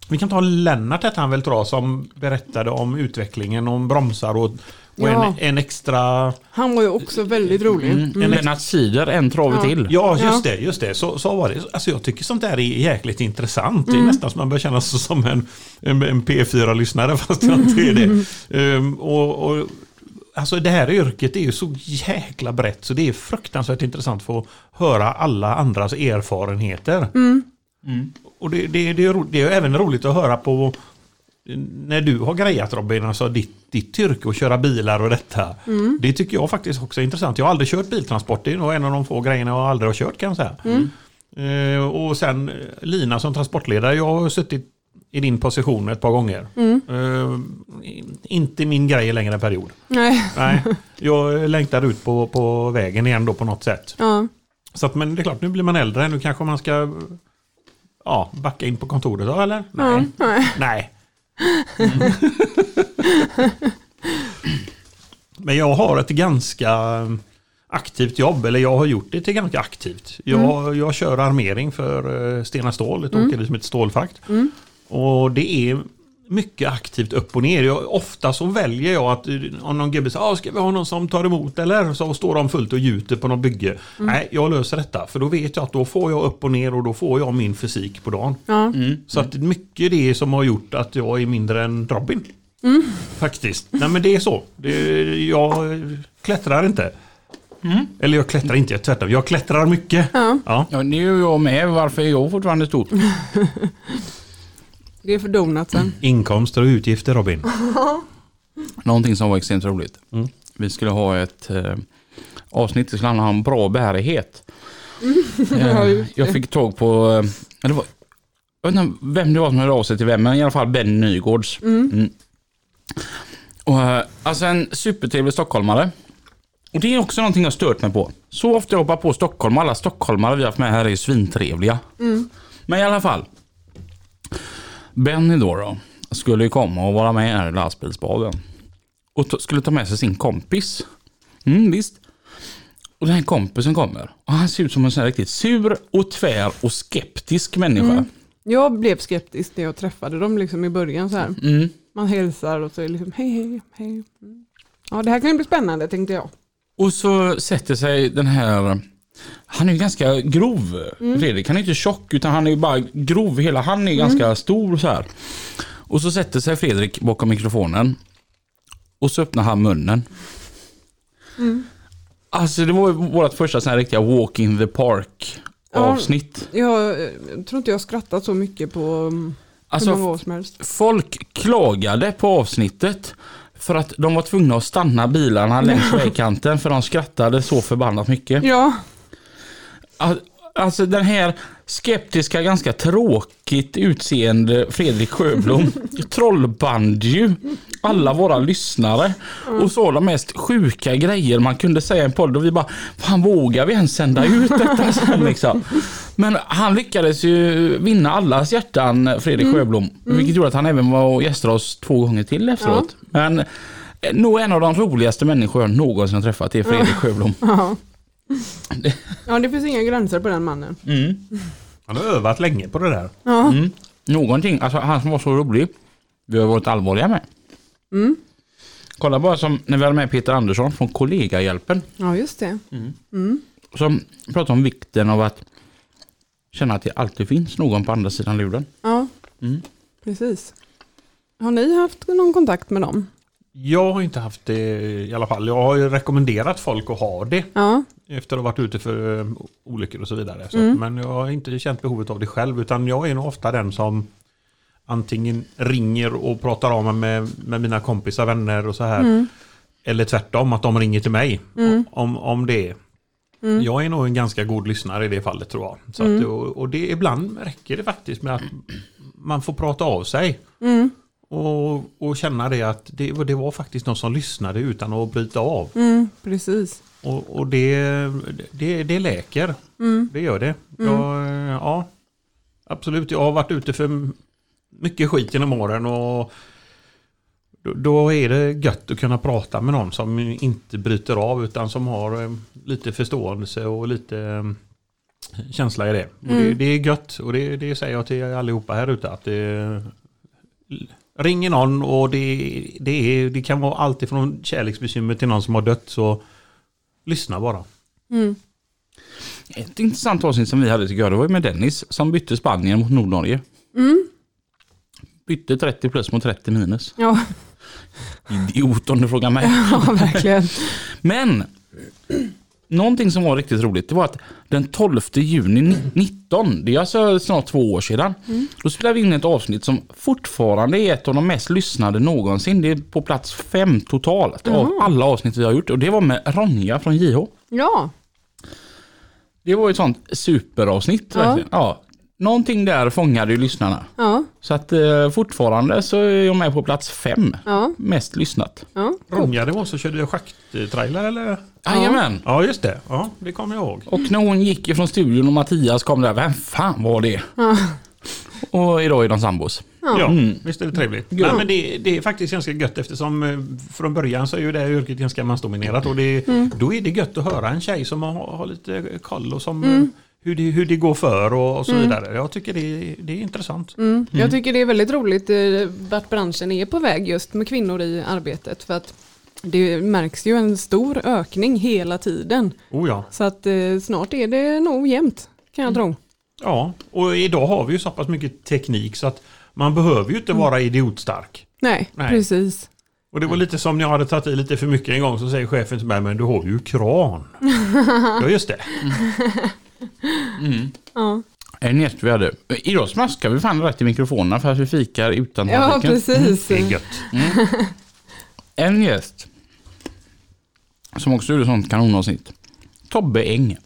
vi kan ta Lennart hette han väl tror jag, som berättade om utvecklingen om bromsar och, och Ja. en, en extra... Han var ju också väldigt rolig. Mm. En Lennart Sider, en trave Ja. till. Ja, just Ja. det. Just det. Så, så var det. Alltså, jag tycker sånt där är jäkligt intressant. Det är nästan som man börjar känna sig som en, en, en P4-lyssnare fast jag inte är det. Ehm, och, och, alltså det här yrket är ju så jäkla brett så det är fruktansvärt intressant för att höra alla andras erfarenheter. Och det, det, det, är, ro- det är även roligt att höra på när du har grejat Robin, alltså ditt, ditt yrke att köra bilar och detta. Det tycker jag faktiskt också är intressant. Jag har aldrig kört biltransport, det är nog en av de få grejerna jag aldrig har kört kan jag säga. Eh, och sen eh, Lina som transportledare, jag har suttit i din position ett par gånger. Eh, inte min grej längre period. Nej. Nej, jag längtar ut på, på vägen igen då på något sätt. Ja. Så att, men det är klart, nu blir man äldre, nu kanske man ska ja, backa in på kontoret då eller? Nej. Nej. Nej. Men jag har ett ganska aktivt jobb, eller jag har gjort det till ganska aktivt. Jag, jag kör armering för eh, Stena Stål, ett åkeri som heter Stålfrakt. Och det är mycket aktivt upp och ner. Jag, ofta så väljer jag att om någon gubbe säger ah, ska vi ha någon som tar emot eller? Så står de fullt och gjuter på något bygge. Nej, jag löser detta. För då vet jag att då får jag upp och ner och då får jag min fysik på dagen. Ja. Så att mycket det som har gjort att jag är mindre än Robin. Faktiskt. Nej men det är så. Det, jag klättrar inte. Eller jag klättrar inte, jag tvärtom. Jag klättrar mycket. Ja. Ja. Ja, det är ju jag med. Varför är jag fortfarande stor? Det är för donutsen. Inkomster och utgifter Robin. Någonting som var extremt roligt. Mm. Vi skulle ha ett eh, avsnitt som skulle handla om bra bärighet. Eh, jag fick tag på, eh, eller var, jag vet inte vem det var som hörde av sig till vem, men i alla fall Ben Nygårds. Mm. Och, eh, alltså en supertrevlig stockholmare. Och det är också någonting jag stört mig på. Så ofta jag hoppar på Stockholm, alla stockholmare vi har haft med här är svintrevliga. Men i alla fall. Benny då, då skulle ju komma och vara med här i lastbilsbaden. Och skulle ta med sig sin kompis. Mm, visst. Och den här kompisen kommer. Och han ser ut som en sån här riktigt sur och tvär och skeptisk människa. Jag blev skeptisk när jag träffade dem liksom i början så. Mm. Man hälsar och så är det liksom hej hej hej. Mm. Ja det här kan ju bli spännande tänkte jag. Och så sätter sig den här... Han är ju ganska grov, Fredrik. Han är inte tjock utan han är ju bara grov. Hela han är ganska stor så här. Och så sätter sig Fredrik bakom mikrofonen. Och så öppnar han munnen. Alltså det var vårt första sån här riktiga walk in the park Ja. avsnitt. Jag eh, tror inte jag skrattat så mycket på um, Alltså, hur många år som helst. Folk klagade på avsnittet för att de var tvungna att stanna bilarna längs vägkanten för de skrattade så förbannat mycket. Ja, Alltså den här skeptiska, ganska tråkigt utseende Fredrik Sjöblom. Trollband ju. Alla våra lyssnare. Och så de mest sjuka grejer man kunde säga i en podd. Och vi bara, fan vågar vi ens sända ut detta? Sen liksom? Men han lyckades ju vinna allas hjärtan, Fredrik Sjöblom, vilket gjorde att han även var och gästade oss två gånger till efteråt. Men eh, nog en av de roligaste människor jag någonsin har träffat är Fredrik Sjöblom. ja. Ja, det finns inga gränser på den mannen. Mm. Han har övat länge på det där. Ja, Mm. Någonting, alltså han som var så rolig, vi har varit allvarliga med. mm. Kolla bara som när vi hade med Peter Andersson från Kollegahjälpen. ja just det. Som pratar om vikten av att känna att det alltid finns någon på andra sidan luren. Ja, Mm. precis. Har ni haft någon kontakt med dem? Jag har inte haft det i alla fall. Jag har ju rekommenderat folk att ha det. Ja, Efter att ha varit ute för eh, olyckor och så vidare. Så, Mm. Men jag har inte känt behovet av det själv. Utan jag är nog ofta den som antingen ringer och pratar om med, med mina kompisar, vänner och så här. Mm. Eller tvärtom, att de ringer till mig. Om, om det är. Mm. Jag är nog en ganska god lyssnare i det fallet tror jag. Så att, och, och det, ibland räcker det faktiskt med att man får prata av sig. Mm. Och, och känna det att det, det var faktiskt någon som lyssnade utan att bryta av. mm, precis. Och, och det, det, det läker. Mm. Det gör det. Jag, ja, absolut. Jag har varit ute för mycket skit genom åren. Och då, är det gött att kunna prata med någon som inte bryter av utan som har eh, lite förståelse och lite eh, känsla i det. Och det, det är gött och det, det säger jag till allihopa här ute att det ringer någon och det, det, är, det kan vara allt ifrån kärleksbekymmer till någon som har dött så lyssna bara. Mm. Ett intressant avsnitt som vi hade tycker jag, det var med Dennis som bytte Spanien mot Nordnorge. Mm. Bytte 30 plus mot 30 minus. Ja, Idiot om du frågar mig. ja, verkligen. Men någonting som var riktigt roligt det var att den 12 juni ni- 19, det är alltså snart två år sedan, då spelade vi in ett avsnitt som fortfarande är ett av de mest lyssnade någonsin. Det är på plats fem totalt av alla avsnitt vi har gjort och det var med Ronja från JH. Ja, Det var ett sånt superavsnitt. Ja. verkligen. Ja. Någonting där fångade ju lyssnarna. ja, Så att eh, fortfarande så är jag med på plats fem. ja, Mest lyssnat. ja. Ronja, det var så körde schakttrailer eller? Jajamän. Ja, just det. Ja, det kommer jag ihåg. Och när hon gick ifrån studion och Mattias kom där, vem fan var det? Och idag är de sambos. Ja, Mm. visst är det trevligt. Ja. Nej, men det, det är faktiskt ganska gött eftersom eh, från början så är ju det här yrket ganska mansdominerat och det, då är det gött att höra en tjej som har, har lite koll och som eh, hur, det, hur det går för och, och så vidare. Jag tycker det, det är intressant. Mm. Jag tycker det är väldigt roligt eh, vart branschen är på väg just med kvinnor i arbetet. För att det märks ju en stor ökning hela tiden. Oh ja. Så att eh, snart är det nog jämnt kan jag tro. ja, och idag har vi ju så pass mycket teknik så att man behöver ju inte vara idiotstark. Nej, Nej. precis. Och det var lite som när jag hade tagit i lite för mycket en gång så säger chefen till mig men du har ju kran. ja just det. Ja, En gäst vi hade. Idag smaskar vi fan rätt i mikrofonerna för att vi fikar utan ja trafiken. precis. Det är gött. En gäst som också gjorde sånt kanonavsnitt. Tobbe Eng.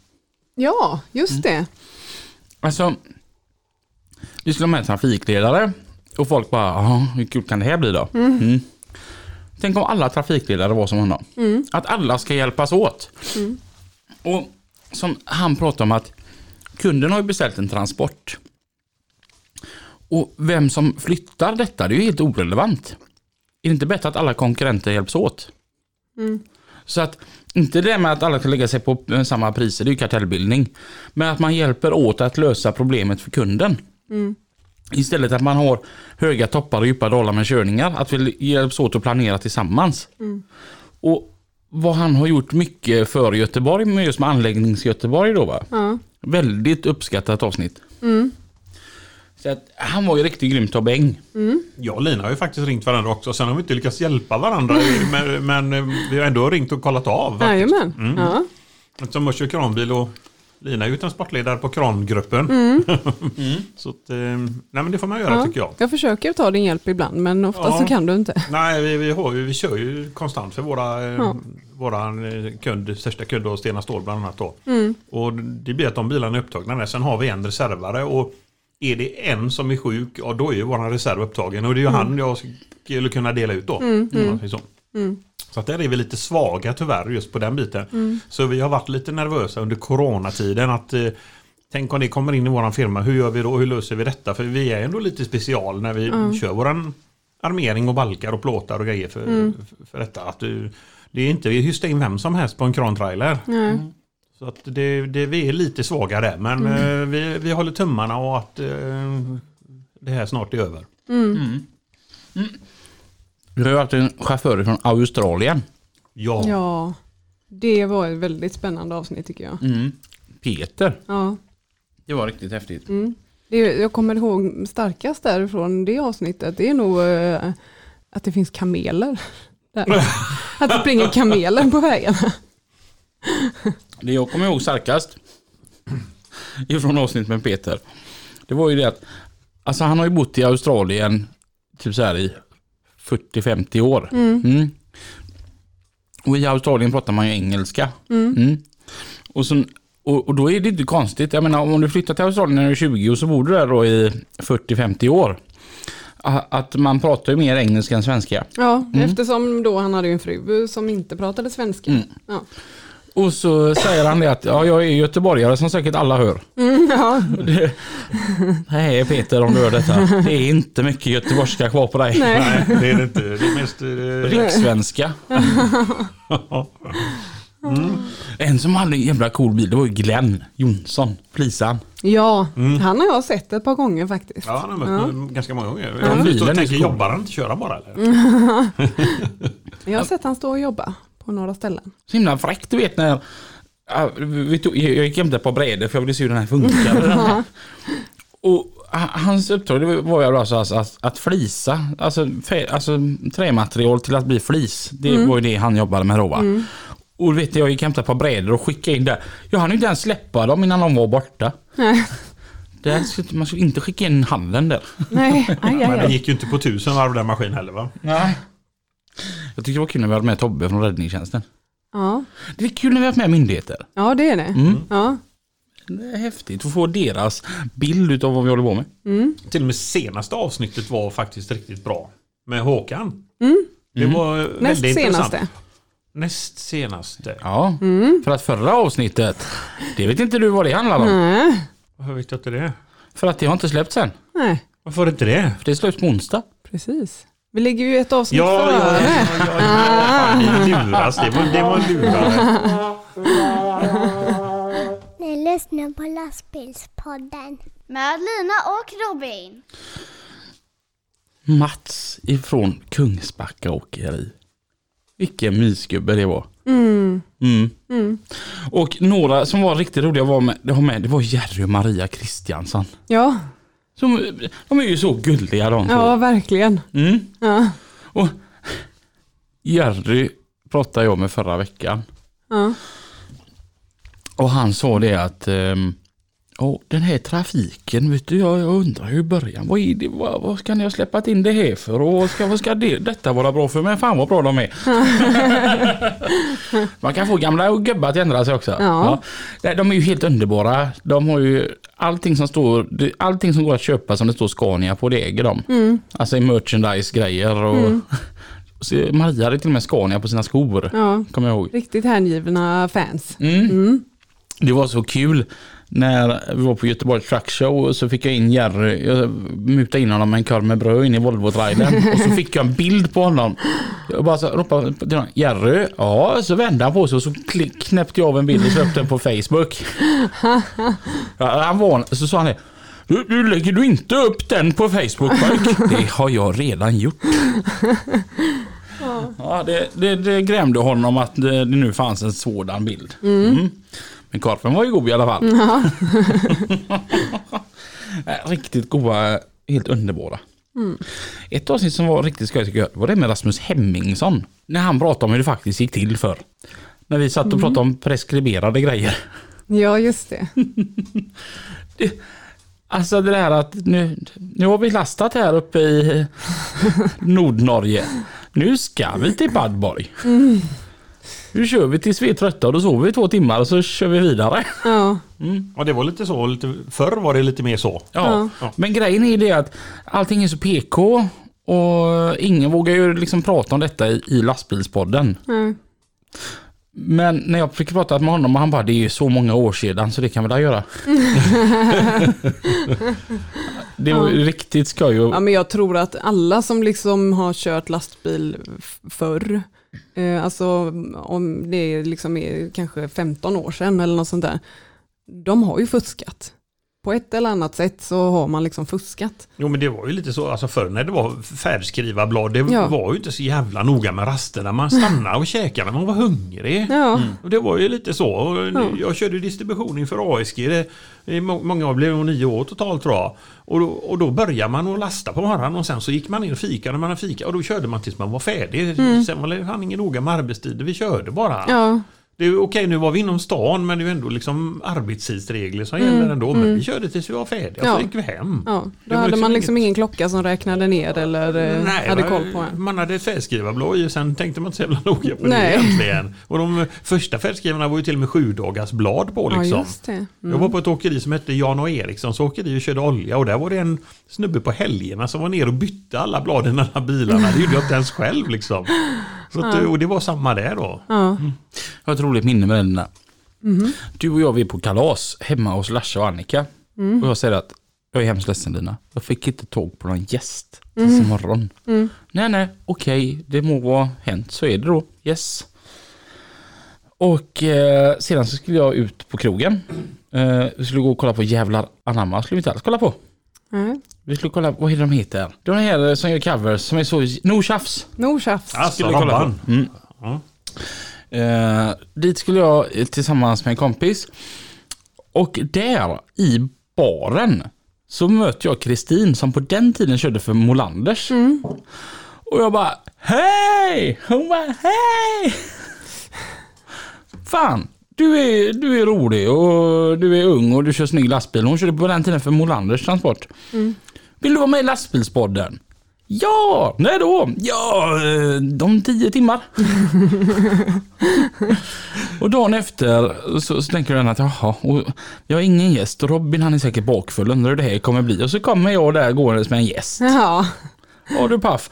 Ja, just det. Alltså, vi skulle ha med trafikledare och folk bara, "Jaha, hur kul kan det här bli då? Mm. Tänk om alla trafikledare var som honom. Att alla ska hjälpas åt. Och som han pratade om att kunden har ju beställt en transport. Och vem som flyttar detta, det är ju helt orelevant. Är det inte bättre att alla konkurrenter hjälps åt? Så att, inte det med att alla ska lägga sig på eh, samma priser, det är ju kartellbildning. Men att man hjälper åt att lösa problemet för kunden. Istället att man har höga toppar och djupa dalar med körningar. Att vi hjälps åt att planera tillsammans. Och vad han har gjort mycket för Göteborg, med just med anläggnings-Göteborg då va. Ja. Väldigt uppskattat avsnitt. Så att, han var ju riktigt grym Tobbe Eng. Jag och Lina har ju faktiskt ringt varandra också. Sen har vi inte lyckats hjälpa varandra. men, men eh, vi har ändå ringt och kollat av. Jajamän. Ja. Eftersom jag kör kranbil och Lina är ju transportledare på krangruppen. så att, eh, nej men det får man göra Ja. tycker jag. Jag försöker ta din hjälp ibland men ofta Ja. så kan du inte. Nej, vi, vi, har vi kör ju konstant för våra, eh, Ja. våra eh, kund, största kund och Stena Stål bland annat. Då. Mm. Och det blir att de bilarna är upptagna. Sen har vi en reservare och är det en som är sjuk, ja då är ju våran reserv upptagen. Och det är ju han jag skulle kunna dela ut då. man säger Så. Att där är vi lite svaga tyvärr just på den biten. Så vi har varit lite nervösa under coronatiden att eh, Tänk om det kommer in i våran firma, hur gör vi då? Hur löser vi detta? För vi är ändå lite special när vi kör våran armering och balkar och plåtar och grejer för, för, för detta. Att du, det är inte vi hystar in vem som helst på en krantrailer. Nej. Så att det, det, vi är lite svaga där men eh, vi, vi håller tummarna och att eh, det här snart är över. Vi har ju haft en chaufför från Australien. Ja. Ja, det var ett väldigt spännande avsnitt tycker jag. Mm. Peter. Ja. Det var riktigt häftigt. Mm. Det, jag kommer ihåg starkast därifrån det avsnittet, det är nog eh, att det finns kameler. Där. att det springer kameler på vägarna. Det jag kommer ihåg starkast ifrån avsnitt med Peter. Det var ju det att alltså han har ju bott i Australien typ så här i 40-50 år. Mm. Och i Australien pratar man ju engelska. Mm. Och, så, och, och då är det inte konstigt. Jag menar om du flyttar till Australien när du är 20 och så bor du där då i 40-50 år. Att man pratar ju mer engelska än svenska. Ja, eftersom då han hade en fru som inte pratade svenska. Ja. Och så säger han det att ja, jag är göteborgare som säkert alla hör. Mm, ja. Det, nej Peter om du hör detta. Det är inte mycket göteborgska kvar på dig. Nej. Nej, det är det inte. Det är mest... Eh, Rikssvenska. En som hade en jävla cool bil, det var ju Glenn Jonsson, Plisan. ja, han har jag sett ett par gånger faktiskt. ja, han har mött mig ganska många gånger. Ja, Jag ja, bilen är tänker, cool. jobbar han inte köra bara eller? Jag har sett han stå och jobba på några ställen. Så himla fräckt du vet när vi tog, jag gick hem ett par brädor för jag ville se hur den här här. Och ha- hans uppdrag var ju alltså att, att, att flisa, alltså, fä, alltså trämaterial till att bli flis. Det var ju det han jobbade med då va. Och du vet jag gick hem ett par brädor och skickade in där. Jag hann ju inte ens släppa dem innan de var borta. Nej, Där skulle, man skulle inte skicka in handen där. nej, aj, aj, Men den aj. gick ju inte på tusen varv den maskin heller va? Nej. Jag tycker det var kul när vi hade med Tobbe från räddningstjänsten. Ja. Det är kul när vi har haft med myndigheter. ja, det är det. Mm. Ja. Det är häftigt att få deras bild av vad vi håller på med. Till och med senaste avsnittet var faktiskt riktigt bra. Med Håkan. Mm. Det var Näst väldigt intressant. senaste. Näst senaste. Ja, för att förra avsnittet, det vet inte du vad det handlar om. Nej, Varför vet jag inte det? För att det har inte släppts än. nej, Varför inte det? För det släpps på onsdag. precis. Vi ligger ju ett avsnitt Ja, ja, före. ja, ja, ja, ni luras. Det var, det var lurare. Ni lyssnar på lastbilspodden. Med Lina och Robin. Mats ifrån Kungsbacka åkeri. Vilken mysgubbe det var. Mm. Mm. Och några som var riktigt roliga var med, det var med, det var Jerry och Maria Kristiansson. Ja, Som, de är ju så gulliga de två. ja, verkligen. Mm. Ja, Och Jerry pratade jag med förra veckan. ja. Och han sa det att ehm, "Ja, den här trafiken, vet du, jag, jag undrar hur början, vad, är det, vad, vad ska ni ha släppt in det här för och vad ska, vad ska det, detta vara bra för? Men fan vad bra de är. Man kan få gamla och gubbar att ändra sig också. Ja. Nej, De är ju helt underbara. De har ju allting som står, allting som går att köpa som det står Scania på, det äger de. Alltså i merchandise-grejer och så Maria hade till och med Scania på sina skor. ja. Kommer jag ihåg. Riktigt hängivna fans. Mm. Det var så kul när vi var på Göteborg Truck Show så fick jag in Jerry, jag mutade in honom med en korv med bröd in i Volvo-trailern och så fick jag en bild på honom. Jag bara så ropade till honom, Jerry, ja, så vände han på sig och så knäppte jag av en bild och släppte den på Facebook. Ja, han var, så sa han det, du, du lägger du inte upp den på Facebook pojk? Det har jag redan gjort. Ja, det, det, det grämde honom att det, det nu fanns en sådan bild. Mm. Men korven var ju god i alla fall. Äh, riktigt goda, helt underbara. Ett avsnitt som var riktigt skoj tycker jag var det med Rasmus Hemmingsson. När han pratade om hur det faktiskt gick till för. När vi satt och pratade om preskriberade grejer. Ja, just det. Alltså det där att nu, nu har vi lastat här uppe i Nordnorge. Nu ska vi till Badborg. Nu kör vi tills vi är trötta och då sover vi två timmar och så kör vi vidare. Ja, Ja, det var lite så. Lite, förr var det lite mer så. Ja. Men grejen är det att allting är så PK och ingen vågar ju liksom prata om detta i, i lastbilspodden. nej. Men när jag fick prata med honom och han bara det är ju så många år sedan så det kan vi väl göra. det var ju riktigt skoj. Och, Ja, men jag tror att alla som liksom har kört lastbil förr Eh, alltså om det liksom är kanske 15 år sedan eller något sånt där. De har ju fuskat. På ett eller annat sätt så har man liksom fuskat. Jo men det var ju lite så, alltså förr när det var färdskrivarblad, det Ja. var ju inte så jävla noga med rasterna. Man stannade och käkade när man var hungrig. Ja, Och det var ju lite så. Ja. Jag körde distribution inför ASG. Det, må- många år, blev nog nio år totalt tror jag. Och då, och då började man att lasta på morgonen och sen så gick man ner och fikade man hade fika och då körde man tills man var färdig. Sen var det fan ingen noga med arbetstider, vi körde bara. ja, Det är okej, nu var vi inom stan men det är ändå liksom arbetstidsregler som gäller ändå. Men vi körde tills vi var färdiga Ja. så gick vi hem. ja. Det Då var hade liksom man liksom inget- ingen klocka som räknade ner eller eh, Nej, hade koll på en. man hade ett färgskrivarblad i och sen tänkte man inte så jävla noga på Nej. det egentligen. Och de första färgskrivarna var ju till och med sju dagars blad på Ja, liksom. just det. Jag Mm. var på ett åkeri som hette Jan och Erikssons åkeri och körde olja och där var det en snubbe på helgerna som var ner och bytte alla bladen i alla bilarna. Det gjorde jag inte ens själv liksom. Så att, och det var samma där då. Ja, Jag har ett roligt minne med den där. Du och jag vi är på kalas hemma hos Larsa och Annika. Och jag säger att jag är hemskt ledsen Lina. Jag fick inte tag på någon gäst tills imorgon. Nej nej, okej, det må vara hänt. Så är det då. Yes. Och eh, sedan så skulle jag ut på krogen. Eh, vi skulle gå och kolla på Jävlar anamma. skulle vi inte alls kolla på. Nej. Vi skulle kolla, vad är de heter? Det är de här som gör covers som är så, no tjafs. No tjafs. Alltså, Skulle vi kolla på. Mm. Ja. Eh, dit skulle jag eh, tillsammans med en kompis. Och där i baren så möter jag Kristin som på den tiden körde för Molanders. Och jag bara hej! Hon bara hej! Fan, du är, du är rolig och du är ung och du kör snygg lastbil. Hon körde på den tiden för Molanders transport. Vill du vara med i lastbilspodden? Ja, när då? Ja, eh, de tio timmar. och dagen efter så, så tänker den att jaha, och jag har ingen gäst och Robin han är säkert bakfull, undrar hur det här kommer bli. Och så kommer jag där gåendes med en gäst. Ja, Ja du paff.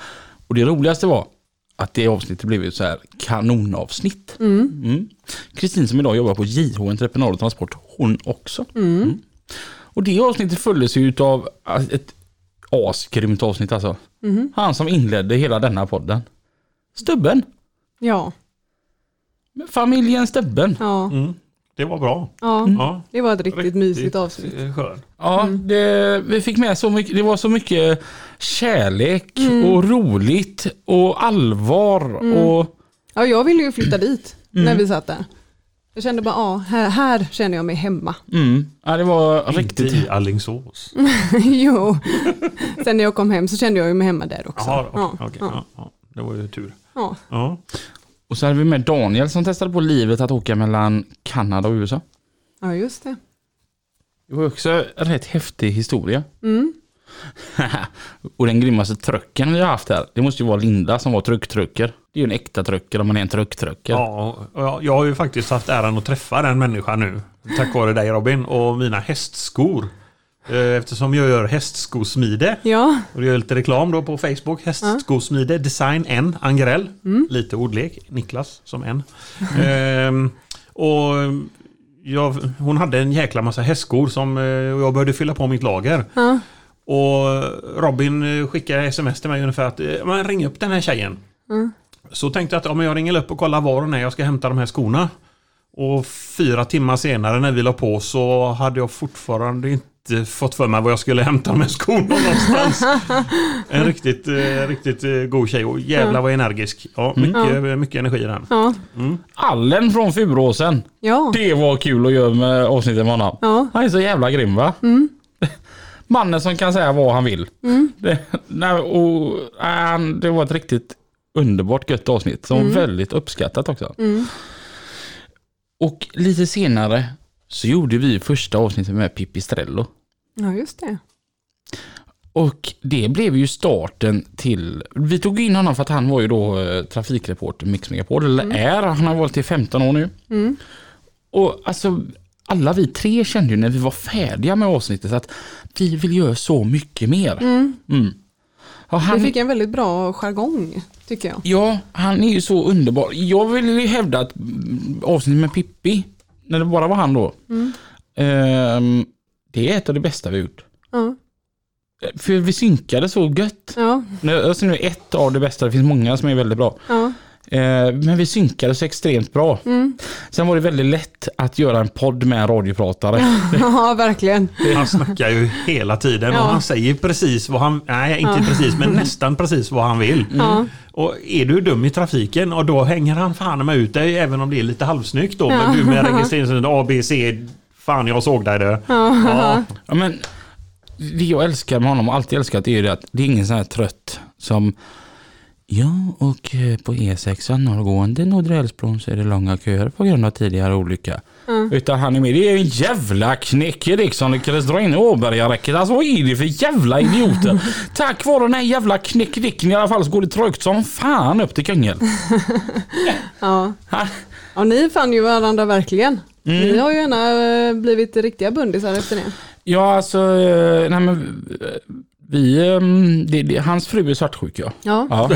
Och det roligaste var att det avsnittet blev ett så här kanonavsnitt. Mm. Kristin som idag jobbar på JH Entreprenad och Transport, hon också. Mm. Och det avsnittet följdes ju av ett asgrymt avsnitt alltså. Han som inledde hela denna podden. Stubben. ja, Familjen Stubben. ja, Mm. Det var bra. ja. Ja. Det var ett riktigt mysigt avsnitt. Riktigt eh, skönt. Ja, det, vi fick med så mycket, det var så mycket kärlek och roligt och allvar och Ja, jag ville ju flytta dit när vi satt där. Jag kände bara, ja, här, här känner jag mig hemma. mm, ja, det var Inte riktigt i Alingsås. jo, sen när jag kom hem så kände jag mig hemma där också. Jaha, okej. ja, ja, ja, ja. Det var ju tur. ja. Ja. Och så hade vi med Daniel som testade på livet att åka mellan Kanada och USA. ja, just det. Det var också en rätt häftig historia. Mm. och den grymmaste trucken vi har haft här, det måste ju vara Linda som var trucktrucker. Det är ju en äkta trucker om man är en trucktrucker. Ja, och jag, jag har ju faktiskt haft äran att träffa den människan nu. Tack vare dig Robin och mina hästskor. Eh, Eftersom jag gör hästskosmide. Ja, Och jag gör lite reklam då på Facebook. Hästskosmide, design N, Angerell. Lite ordlek, Niklas som en. Ehm, och jag, hon hade en jäkla massa hästskor som eh, jag började fylla på mitt lager. ja, Och Robin skickade sms till mig ungefär att eh, men ring upp den här tjejen. Mm. Så tänkte jag att ja, jag ringer upp och kollar var hon är jag ska hämta de här skorna. Och fyra timmar senare när vi la på så hade jag fortfarande inte fått för mig var jag skulle hämta de här skorna någonstans. en riktigt, eh, riktigt eh, god tjej och jävlar vad energisk. Ja, mycket, mycket energi i den. ja, Allen från Furåsen. ja, Det var kul att göra med avsnittet med honom. ja, Han är så jävla grym va? Mannen som kan säga vad han vill. Det, nej, och, äh, det var ett riktigt underbart gött avsnitt som var väldigt uppskattat också. Och lite senare så gjorde vi första avsnittet med Pipistrello. ja, just det. Och det blev ju starten till, vi tog in honom för att han var ju då eh, trafikreporter Mix Megapol, eller är, han har varit i 15 år nu. Mm. Och alltså alla vi tre kände ju när vi var färdiga med avsnittet att vi vill göra så mycket mer. Mm. Mm. Han, fick en väldigt bra jargong, tycker jag. Ja, han är ju så underbar. Jag vill ju hävda att mm, avsnittet med Pippi, när det bara var han då, Mm. ehm, det är ett av det bästa vi gjort. Ja, För vi synkade så gött. ja, alltså nu är ett av det bästa, det finns många som är väldigt bra. ja, Eh, men vi synkades extremt bra. Mm. Sen var det väldigt lätt att göra en podd med en radiopratare. Ja, verkligen. Han snackar ju hela tiden Ja. och han säger precis vad han, nej inte Ja. precis men nästan precis vad han vill. Ja. Och är du dum i trafiken och då hänger han fan med ut dig även om det är lite halvsnyggt då. Ja. Men du med registreringsnummer A, B, C. Fan jag såg dig du. Ja. Ja, men det jag älskar med honom och alltid älskat är ju det att det är ingen sån här trött som Ja, och eh, på E6 norrgående Nordre Älvsbron så är det långa köer på grund av tidigare olycka. Utan han är med, det är en jävla knäckerik som lyckades dra in Åbergaräcket. Alltså vad är det för jävla idioter? Tack vare den här jävla knäckedicken i alla fall så går det trögt som fan upp till Kungälv. Ja. Ha? ja, ni fann ju varandra verkligen. Mm. Ni har ju gärna eh, blivit riktiga bundisar efter det. Ja, alltså, eh, nej men vi, eh, det, det, hans fru är svartsjuk ja. Ja, Ja,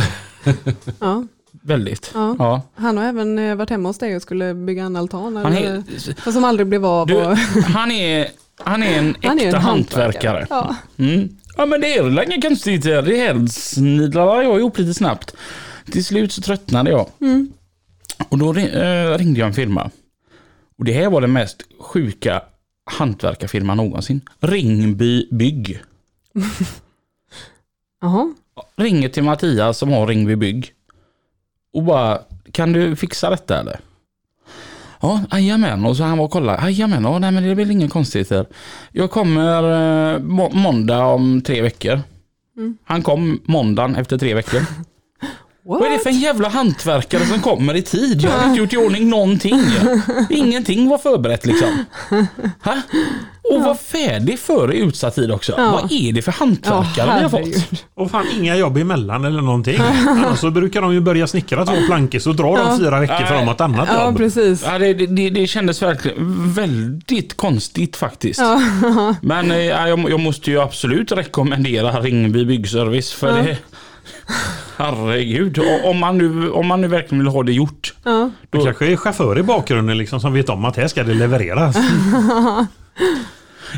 ja. väldigt. Ja. Ja. Han har även eh, varit hemma hos dig och skulle bygga en altan. Han Eller, är, fast som aldrig blev av. du, och, han är, han är en äkta han är en hantverkare. Ja. Mm. Ja men det är väl inga konstigheter. Det här snidlade jag ihop lite snabbt. Till slut så tröttnade jag. Mm. Och då eh, ringde jag en firma. Och det här var den mest sjuka hantverkarfirman någonsin. Ringby Bygg. Jaha. Ringer till Mattias som har Ringby Bygg. Och bara, kan du fixa detta eller? Ja, jajamän. Och så han var och kollade. Jajamän, ja, nej men det är väl inga konstigheter. Jag kommer eh, må- måndag om tre veckor. Mm. Han kom måndagen efter tre veckor. What? Vad är det för en jävla hantverkare som kommer i tid? Jag har inte gjort i ordning någonting. Ingenting var förberett liksom. Ha? Och var färdig före utsatt tid också. Ja. Vad är det för Ja, hantverkare vi har fått? Och fan inga jobb emellan eller någonting. Annars så brukar de ju börja snickra två plankor så drar de fyra veckor för dem ett annat Ja, jobb. precis. Ja, det, det, det kändes verkligen väldigt konstigt faktiskt. Men eh, ja, jag, jag måste ju absolut rekommendera Ringby Byggservice för Ja. det... Herregud, om man, nu, om man nu verkligen vill ha det gjort. Ja. Det kanske är chaufför i bakgrunden liksom som vet om att här ska det levereras.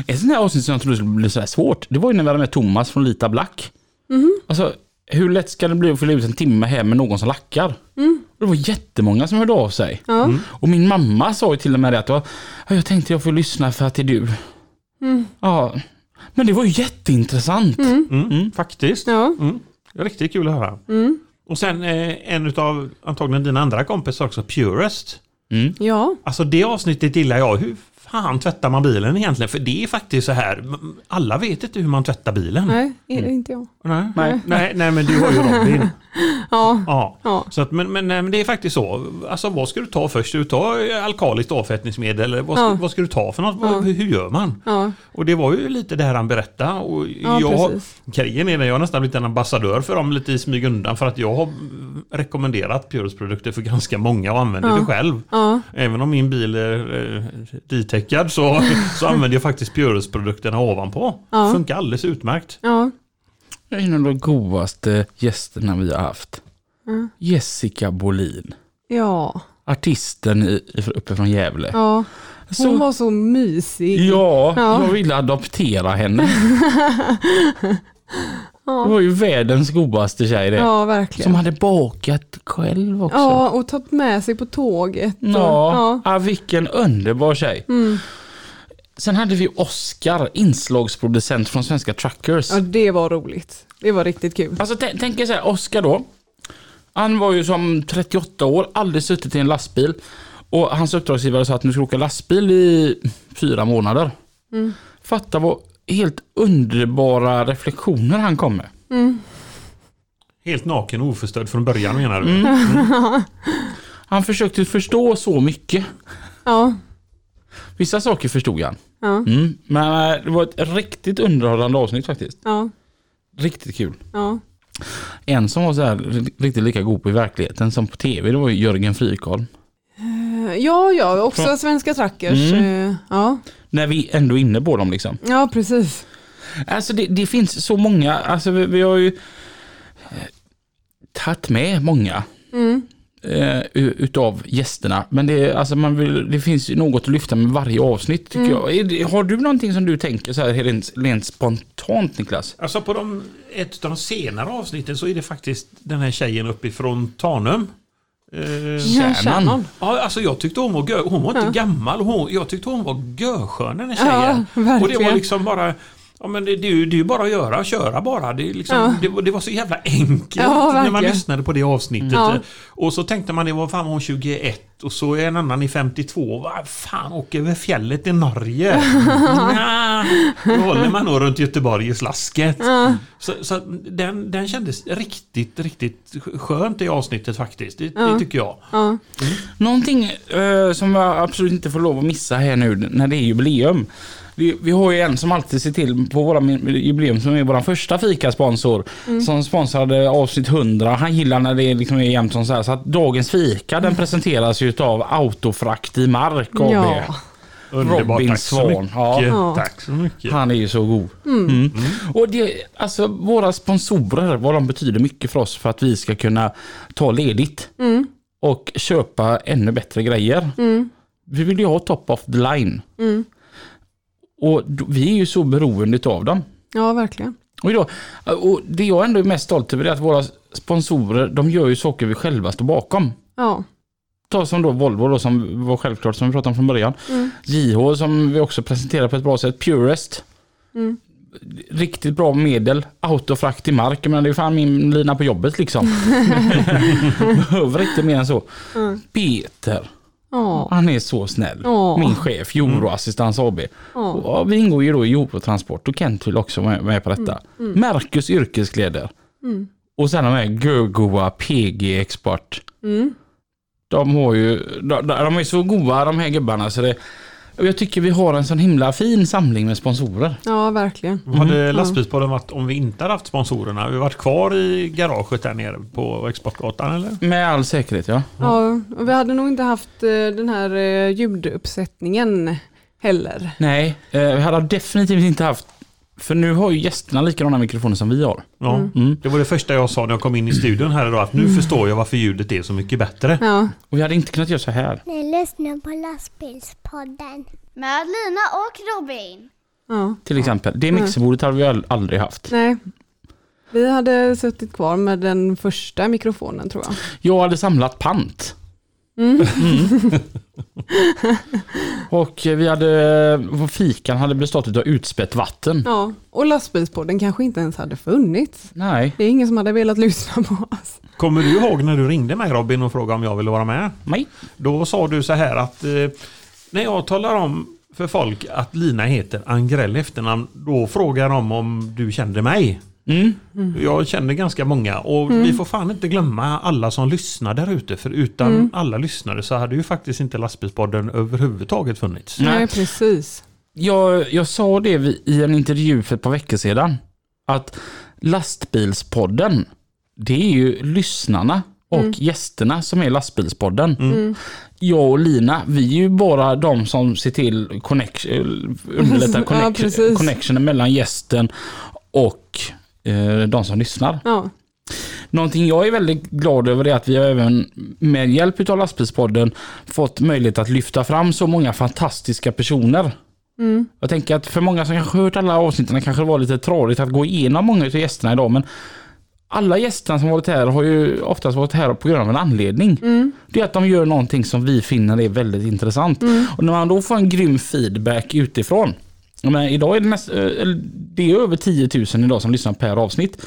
Ett sånt här avsnitt som jag trodde skulle bli så här svårt, det var ju när vi hade med Thomas från Lita Black. Alltså, hur lätt ska det bli att fylla ut en timme hem med någon som lackar? Det var jättemånga som hörde av sig. Ja. Och min mamma sa ju till och med det att "Ja, jag tänkte jag får lyssna för att det är du. Ja, men det var ju jätteintressant. Mm, faktiskt. Ja. Mm. Riktigt kul att höra. Och sen eh, en av antagligen dina andra kompisar också, Purest. Mm. ja. Alltså det avsnittet gillar jag. Hur fan tvättar man bilen egentligen? För det är faktiskt så här, alla vet inte hur man tvättar bilen. Nej, är det inte jag. Nej. Nej. Nej, nej men du har ju Robin. Ja. Ja. Ja. Så att, men, men, nej, men det är faktiskt så. Alltså vad ska du ta först? Ska du ta eh, alkaliskt avfettningsmedel? Eller vad, ska, Ja. vad ska du ta för något? Ja. Hur, hur gör man? Ja. Och det var ju lite det här han berättade. Och Ja, jag, precis. grejen är jag har nästan blivit en ambassadör för dem lite i smyg undan. För att jag har rekommenderat Purus-produkter för ganska många och använder Ja. det själv. Ja. Även om min bil är eh, ditechad så, så använder jag faktiskt Purus-produkterna ovanpå. Ja. Funkar alldeles utmärkt. Ja. Det är en av de godaste gästerna vi har haft. Mm. Jessica Bolin. Ja. Artisten uppe från Gävle. ja. Så- Hon var så mysig. Ja, Ja. jag ville adoptera henne. Det var ju världens godaste tjej det. Ja, verkligen. Som hade bakat själv också. Ja, och tagit med sig på tåget. Och, Ja, ja. vilken underbar tjej. Mm. Sen hade vi Oscar, inslagsproducent från Svenska Truckers. ja, det var roligt. Det var riktigt kul. Alltså tä- tänk er så här, Oscar då. Han var ju som 38 år, aldrig suttit i en lastbil. Och hans uppdragsgivare sa att nu ska åka lastbil i fyra månader. Mm. Fatta vad helt underbara reflektioner han kom med. Helt naken och oförstörd från början menar du? Mm. Han försökte förstå så mycket. Ja. Vissa saker förstod han. Ja. Mm. Men eh, det var ett riktigt underhållande avsnitt faktiskt. Ja. Riktigt kul. Ja. En som var så här riktigt lika god på i verkligheten som på tv, det var ju Jörgen Frykholm. Ja, ja, också svenska trackers. Mm. Eh, Ja. När vi ändå är inne på dem liksom. ja, precis. Alltså det, det finns så många, alltså vi, vi har ju eh, tagit med många Mm. eh, u- utav gästerna. Men det, alltså man vill, det finns ju något att lyfta med varje avsnitt tycker jag. Är det, har du någonting som du tänker så här rent, rent spontant Niklas? Alltså på de, ett av de senare avsnitten så är det faktiskt den här tjejen uppifrån Tanum. Eh, Kärnan. Ja, alltså jag tyckte hon var gö, Hon var inte Ja. gammal. Hon, jag tyckte hon var görskön den här Ja, tjejen. och det var liksom bara... Ja men det, det, är ju- det är ju bara att göra, köra bara. Det, liksom, Ja. det, var- det var så jävla enkelt Ja, när man lyssnade på det avsnittet. Ja. Och så tänkte man det var fan hon 21 och så är en annan i 52. Vad fan åker över fjället i Norge? Nja, då håller man nog runt Göteborg i slasket. Så, så den, den kändes riktigt, riktigt skönt i avsnittet faktiskt. Det, det tycker jag. Ja. Någonting eh, som jag absolut inte får lov att missa här nu när det är jubileum. Vi, vi har ju en som alltid ser till på våra jubileum som är vår första fikasponsor. Som sponsrade avsnitt 100. Han gillar när det liksom är jämnt som så här. Så att dagens fika den presenteras ju av Autofrakt i Mark AB. Ja. Underbart, Robin tack så Svan, mycket. ja. Tack så mycket. Han är ju så god. Mm. Och det, alltså våra sponsorer, vad de betyder mycket för oss för att vi ska kunna ta ledigt. Och köpa ännu bättre grejer. Vi vill ju ha top of the line. Och vi är ju så beroende av dem. ja, verkligen. Och, då, och det jag ändå är mest stolt över är att våra sponsorer, de gör ju saker vi själva står bakom. Ja. Ta som då Volvo då, som var självklart som vi pratade om från början. JH som vi också presenterar på ett bra sätt. Purest. Riktigt bra medel. Autofrakt i mark. Men det är fan min lina på jobbet liksom. Behöver inte mer än så. Peter. Ja. Han är så snäll. Ja. Min chef, Euroassistans AB. Och vi ingår ju då i Eurotransport och Kent vill också vara med på detta. Mercus yrkeskläder. Och sen de här Gögoa PG Export. De har ju, de, de är så goda de här gubbarna så det och jag tycker vi har en sån himla fin samling med sponsorer. ja, verkligen. Vad hade lastbilspodden varit om vi inte hade haft sponsorerna? Hade vi varit kvar i garaget där nere på Exportgatan eller? Med all säkerhet ja. Ja, och vi hade nog inte haft eh, den här eh, ljuduppsättningen heller. Nej, eh, vi hade definitivt inte haft, för nu har ju gästerna likadana mikrofoner som vi har. Ja. Mm. Det var det första jag sa när jag kom in i studion här idag. Att nu förstår jag varför ljudet är så mycket bättre. Ja, Och vi hade inte kunnat göra så här. Ni lyssnar på lastbilspodden. Med Lina och Robin. ja. Till exempel. Det mixerbordet hade vi al- aldrig haft. Nej. Vi hade suttit kvar med den första mikrofonen tror jag. Jag hade samlat pant. Mm. Och vi hade, fikan hade bestått av utspätt vatten. Ja, och lastbilspodden kanske inte ens hade funnits. Nej, Det är ingen som hade velat lyssna på oss. Kommer du ihåg när du ringde mig Robin och frågade om jag ville vara med? nej. Då sa du så här att eh, när jag talar om för folk att Lina heter Angrell efternamn, då frågar de om du kände mig. Mm. Jag känner ganska många och vi får fan inte glömma alla som lyssnar där ute. För utan alla lyssnare så hade ju faktiskt inte lastbilspodden överhuvudtaget funnits. Nej. Precis. Jag, jag sa det i en intervju för ett par veckor sedan. Att lastbilspodden, det är ju lyssnarna och gästerna som är lastbilspodden. Jag och Lina, vi är ju bara de som ser till connection, underlättar Ja, connection, precis. connectionen mellan gästen och de som lyssnar. Ja, Någonting jag är väldigt glad över är att vi har även med hjälp av lastbilspodden fått möjlighet att lyfta fram så många fantastiska personer. Jag tänker att för många som kanske hört alla avsnitten kanske det var lite tradigt att gå igenom många av gästerna idag men alla gästerna som varit här har ju oftast varit här på grund av en anledning. Det är att de gör någonting som vi finner är väldigt intressant. Och när man då får en grym feedback utifrån. Menar, idag är det, näst, eh, det är över 10 000 idag som lyssnar per avsnitt.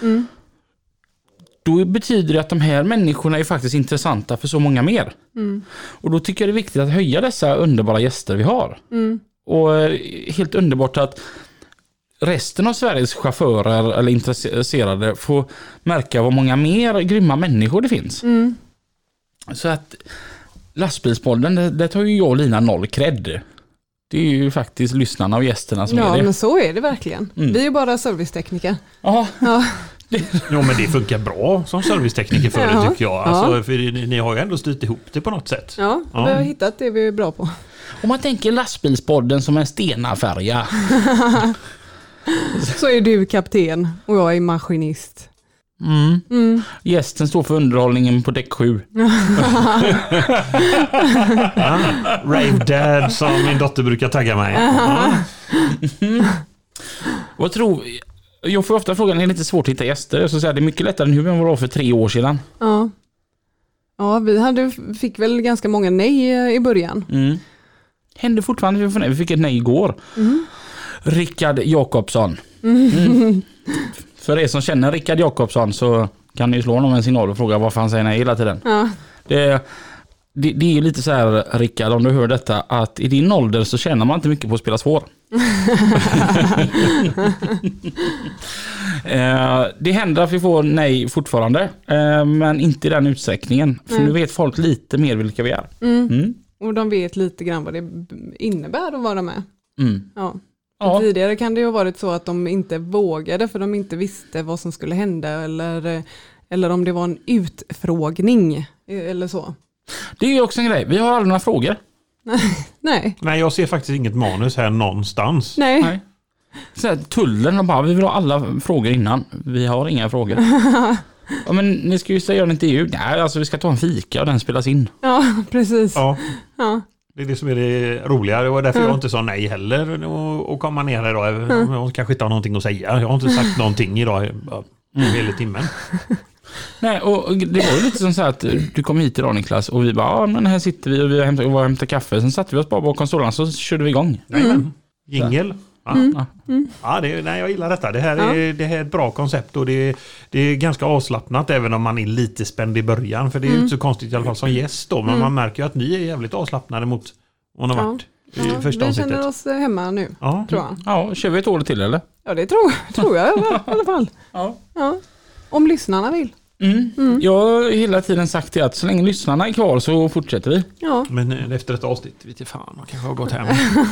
Då betyder det att de här människorna är faktiskt intressanta för så många mer. Och då tycker jag det är viktigt att höja dessa underbara gäster vi har. Och eh, helt underbart att resten av Sveriges chaufförer eller intresserade får märka vad många mer grymma människor det finns. Så att lastbilspodden, det, det tar ju jag och Lina noll cred. Det är ju faktiskt lyssnarna och gästerna som ja är det. men så är det verkligen. Vi är ju bara servicetekniker. Ja, Ja, Jo men det funkar bra som servicetekniker för Ja. det tycker jag. Alltså, för ni, ni har ju ändå styrt ihop det på något sätt. ja, Ja. vi har hittat det vi är bra på. om man tänker lastbilspodden som en stenafärja. Så är du kapten och jag är maskinist. Mm. Gästen står för underhållningen på däck 7. Ja. Rave Dad som min dotter brukar tagga mig. Ja. Vad tror Jag får ofta frågan, är det inte svårt att hitta gäster? Säga, det är mycket lättare nu än vad det var för tre år sedan. Ja. Ja, vi hade, fick väl ganska många nej eh, i början. Mm. Händer fortfarande, vi fick ett nej igår. Rickard Jakobsson. Mm. För er som känner Rickard Jakobsson så kan ni slå honom en signal och fråga varför han säger nej hela tiden. Ja, Det, det, det är lite så här Rickard, om du hör detta, att i din ålder så tjänar man inte mycket på att spela svår. eh, det händer att vi får nej fortfarande, eh, men inte i den utsträckningen. För Mm. nu vet folk lite mer vilka vi är. Mm. och de vet lite grann vad det innebär att vara med. Mm. Ja. Ja. Tidigare kan det ju ha varit så att de inte vågade för de inte visste vad som skulle hända eller, eller om det var en utfrågning eh, eller så. Det är ju också en grej, vi har aldrig några frågor. Nej, Nej, jag ser faktiskt inget manus här någonstans. nej. Nej. Så här, tullen de bara, vi vill ha alla frågor innan. Vi har inga frågor. ja, men ni ska ju säga en intervju. Nej, alltså vi ska ta en fika och den spelas in. Ja, precis. Ja, Ja. Det är det som är det roliga. Det var därför Ja. jag inte sa nej heller och, och komma ner idag. om Jag kanske inte har någonting att säga. Jag har inte sagt någonting idag ja, hela timmen. Nej, och det var ju lite som så här att du kom hit idag Niklas och vi bara, ja men här sitter vi och vi och var och hämtat kaffe. Sen satte vi oss bara bakom stolarna så körde vi igång. Jajamän. Jingel. Ja, Ja. ja det, nej, jag gillar detta. Det här, är, det här är ett bra koncept och det, det är ganska avslappnat även om man är lite spänd i början. För det är ju inte så konstigt i alla fall som gäst då. Men man märker ju att ni är jävligt avslappnade mot vad ni har Ja. varit i Ja, första vi avsnittet. känner oss hemma nu, Ja. tror jag. Ja, kör vi ett år till eller? Ja, det tror, tror jag i alla fall. Ja. Ja. Om lyssnarna vill. Mm. Jag har hela tiden sagt det att så länge lyssnarna är kvar så fortsätter vi. Ja, Men efter ett avsnitt, vet fan, man kanske har gått hem.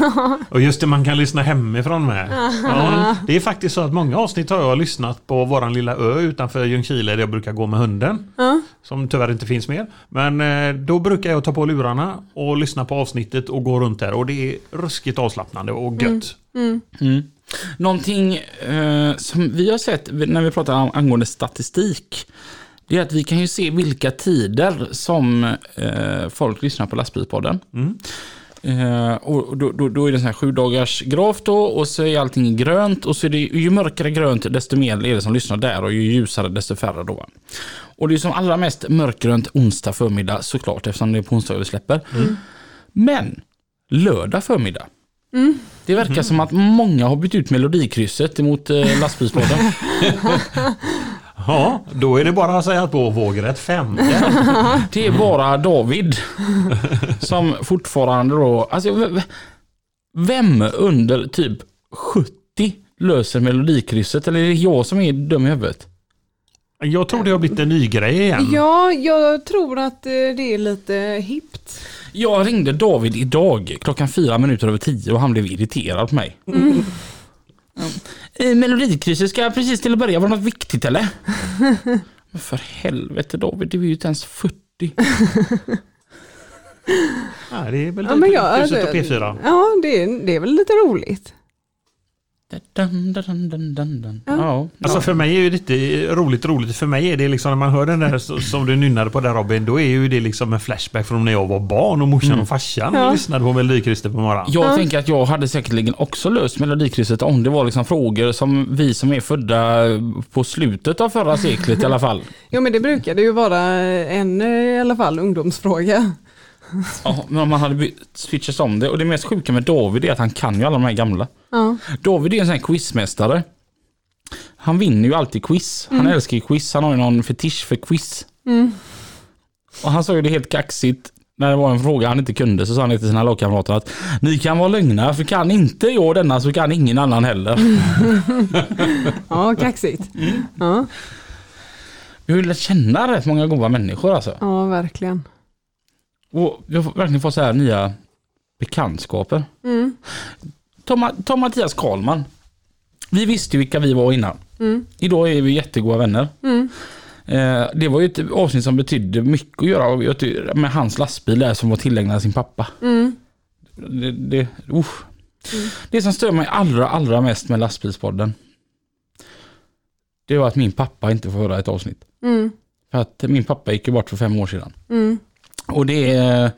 och just det, man kan lyssna hemifrån med. Ja, det är faktiskt så att många avsnitt har jag lyssnat på våran lilla ö utanför Ljungskile där jag brukar gå med hunden. ja. Som tyvärr inte finns mer. Men eh, då brukar jag ta på lurarna och lyssna på avsnittet och gå runt där. Och det är ruskigt avslappnande och gött. Mm. Någonting eh, som vi har sett när vi pratar om, angående statistik. Det är att vi kan ju se vilka tider som eh, folk lyssnar på lastbilspodden. Mm. Eh, och då, då, då är det en sån här sju dagars graf då och så är allting grönt och så är det ju mörkare grönt desto mer är det som lyssnar där och ju ljusare desto färre då. Och det är som allra mest mörkgrönt onsdag förmiddag såklart eftersom det är på onsdag vi släpper. Men lördag förmiddag. Det verkar som att många har bytt ut melodikrysset emot eh, lastbilspodden. Ja, då är det bara att säga att då vågrätt fem. Det är bara David som fortfarande då, alltså vem under typ 70 löser melodikrysset eller är det jag som är dum i huvudet? Jag tror det har blivit en ny grej igen. ja, jag tror att eh, det är lite hippt. Jag ringde David idag klockan fyra minuter över tio och han blev irriterad på mig. Melodikrysset ska precis till att börja, var det något viktigt eller? Men för helvete David, du är ju inte ens 40. Ja, det är väl Ja, men jag, alltså, och P4. ja det, är- det är väl lite roligt. Dun, dun, dun, dun, dun, dun. Ja. Alltså för mig är ju det roligt roligt. För mig är det liksom när man hör den där som du nynnade på där Robin. Då är ju det liksom en flashback från när jag var barn och morsan och farsan Ja. lyssnade på Melodikrysset på morgonen. Jag tänker att jag hade säkerligen också löst Melodikrysset om det var liksom frågor som vi som är födda på slutet av förra seklet i alla fall. Jo men det brukade ju vara en eh, i alla fall ungdomsfråga. Ja, men om man hade bytt- switchat om det. Och det mest sjuka med David är att han kan ju alla de här gamla. Ja. David är en sån här quizmästare. Han vinner ju alltid quiz. Han älskar ju quiz. Han har ju någon fetisch för quiz. Och han sa ju det helt kaxigt. När det var en fråga han inte kunde så sa han till sina lagkamrater att ni kan vara lugna för kan inte jag denna så kan ingen annan heller. Ja, kaxigt. Ja, Vi har ju lärt känna rätt många goda människor alltså. ja, verkligen. Och vi har verkligen fått så här nya bekantskaper. Mm. Ta, ta Mattias Karlman. Vi visste ju vilka vi var innan. Mm. Idag är vi jättegoda vänner. Mm. Eh, det var ju ett avsnitt som betydde mycket att göra jag med hans lastbil där som var tillägnad sin pappa. Mm. Det, det, usch. det som stör mig allra, allra mest med lastbilspodden. Det var att min pappa inte får höra ett avsnitt. Mm. För att min pappa gick ju bort för fem år sedan. Mm. Och det är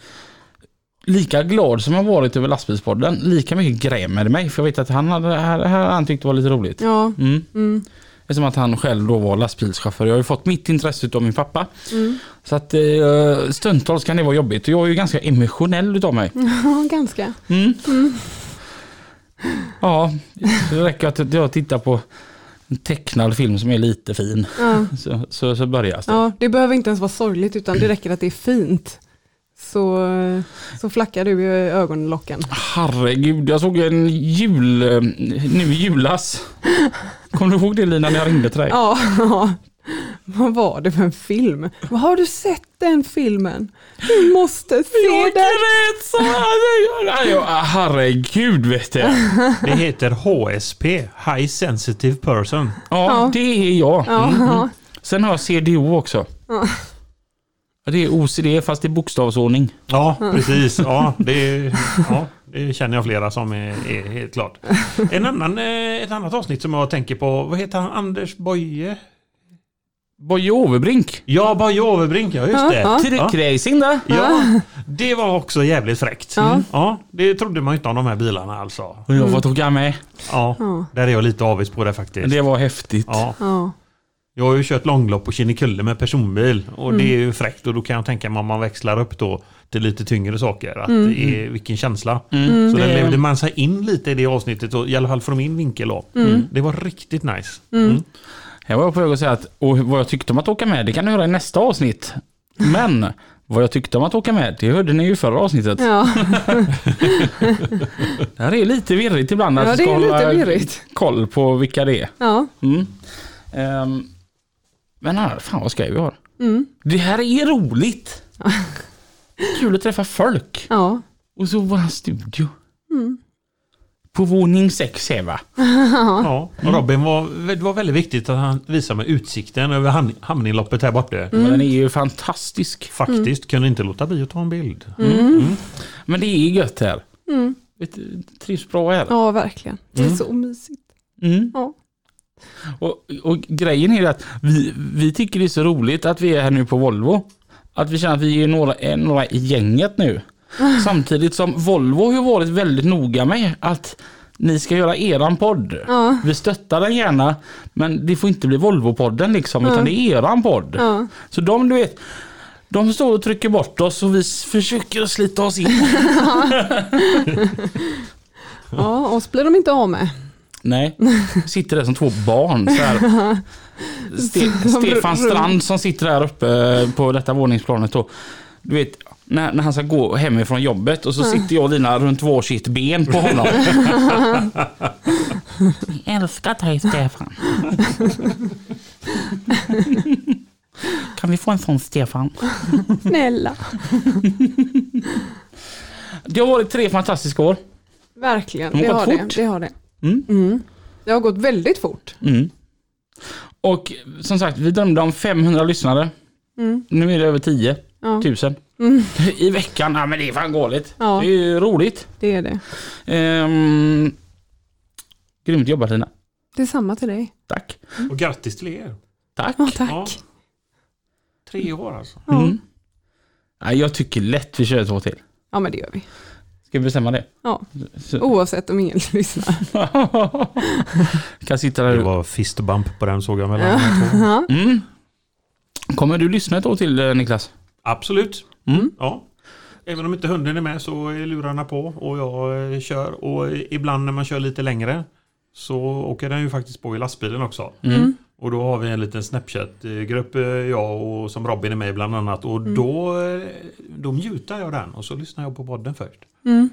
lika glad som jag varit över lastbilspodden, lika mycket grämer det mig. För jag vet att han hade, här, här han tyckte var lite roligt. Ja. Mm. Mm. Eftersom att han själv då var lastbilschaufför. Jag har ju fått mitt intresse av min pappa. Mm. Så att eh, stundtals kan det vara jobbigt. Och jag är ju ganska emotionell utav mig. Ja, ganska. Mm. Ja, det räcker att jag tittar på en tecknad film som är lite fin. Ja. Så, så, så börjar det. ja, det behöver inte ens vara sorgligt utan det räcker att det är fint. Så, så flackar du i ögonlocken. Herregud, jag såg en jul, eh, nu i julas. Kommer du ihåg det Lina när jag ringde till dig? Ja, ja. Vad var det för en film? Har du sett den filmen? Du måste se Jag den. grät så här. Jag- Herregud vet du. Det heter HSP, High Sensitive Person. Ja, Ja. det är jag. Ja, Mm. ja. Sen har jag CDO också. Ja. Ja, Det är OCD fast i bokstavsordning. Ja, precis. Ja, det, ja, det känner jag flera som är, är helt klart. En annan, eh, ett annat avsnitt som jag tänker på, vad heter han? Anders Boye? Boje Overbrink. Ja, Boye Overbrink, ja just Ja, det. ja. Trickracing där. Ja, det var också jävligt fräckt. Ja. Ja, det trodde man inte om de här bilarna alltså. Och jag får åka med. Ja, Ja. där är jag lite avis på det faktiskt. Det var häftigt. Ja, Ja. jag har ju kört långlopp på Kinnekulle med personbil och det är ju fräckt och då kan jag tänka mig om man växlar upp då till lite tyngre saker. Att det är, vilken känsla. Mm. Så där Det- levde man sig in lite i det avsnittet, och, i alla fall från min vinkel. Då. Det var riktigt nice. Här var jag på väg att säga att och vad jag tyckte om att åka med, det kan du höra i nästa avsnitt. Men vad jag tyckte om att åka med, det hörde ni ju i förra avsnittet. Ja. Det här är lite virrigt ibland. att Ja, ska hålla koll på vilka det är. Ja. Mm. Ehm, men här, fan vad skoj vi har. Mm. Det här är roligt. Kul att träffa folk. Ja. Och så våran studio. Mm. På våning sex här va? Ja. Och Robin var, det var väldigt viktigt att han visade mig utsikten över ham- hamninloppet här borta. Men Den är ju fantastisk. Faktiskt kunde inte låta bli att ta en bild. Men det är gött här. Mm. Trivs bra här. ja, verkligen. Det är så mysigt. Mm. Ja. Och, och grejen är att vi, vi tycker det är så roligt att vi är här nu på Volvo. Att vi känner att vi är några, är några i gänget nu. Samtidigt som Volvo har varit väldigt noga med att ni ska göra eran podd. Ja. Vi stöttar den gärna men det får inte bli Volvo-podden liksom utan det är eran podd. Ja. Så de du vet, de står och trycker bort oss och vi försöker slita oss in. ja, oss blir de inte av med. Nej, sitter där som två barn. Så här. Ste- Stefan Strand som sitter där uppe på detta våningsplanet. Då. Du vet, när, när han ska gå hemifrån jobbet och så sitter jag och Lina runt varsitt ben på honom. Jag älskar dig Stefan. Kan vi få en sån Stefan? Snälla. Det har varit tre fantastiska år. Verkligen, De har det gått har det. det har det. Mm. Mm. Det har gått väldigt fort. Mm. Och som sagt, vi drömde om 500 lyssnare. Mm. Nu är det över 10 Ja, 000. I veckan. Ja men det är fan galet. Ja. Det är ju roligt. det är det. Ehm, grymt jobbat Lina. Det är samma till dig. Tack. Och grattis till er. Tack. Ja, tack. Ja. Tre år alltså. Ja. Mm. Ja, jag tycker lätt vi kör två till. ja, men det gör vi. Ska vi bestämma det? Ja. Så, Oavsett om ingen lyssnar. kan sitta där Det var fistbump på den såg jag mellan de här två. Ja. Mm. Kommer du lyssna ett år till eh, Niklas? Absolut. Mm. Ja. Även om inte hunden är med så är lurarna på och jag eh, kör. Och ibland när man kör lite längre så åker den ju faktiskt på i lastbilen också. Mm. Och då har vi en liten Snapchat-grupp, eh, jag och som Robin är med bland annat. Och då, eh, då mutar jag den och så lyssnar jag på podden först. Mm.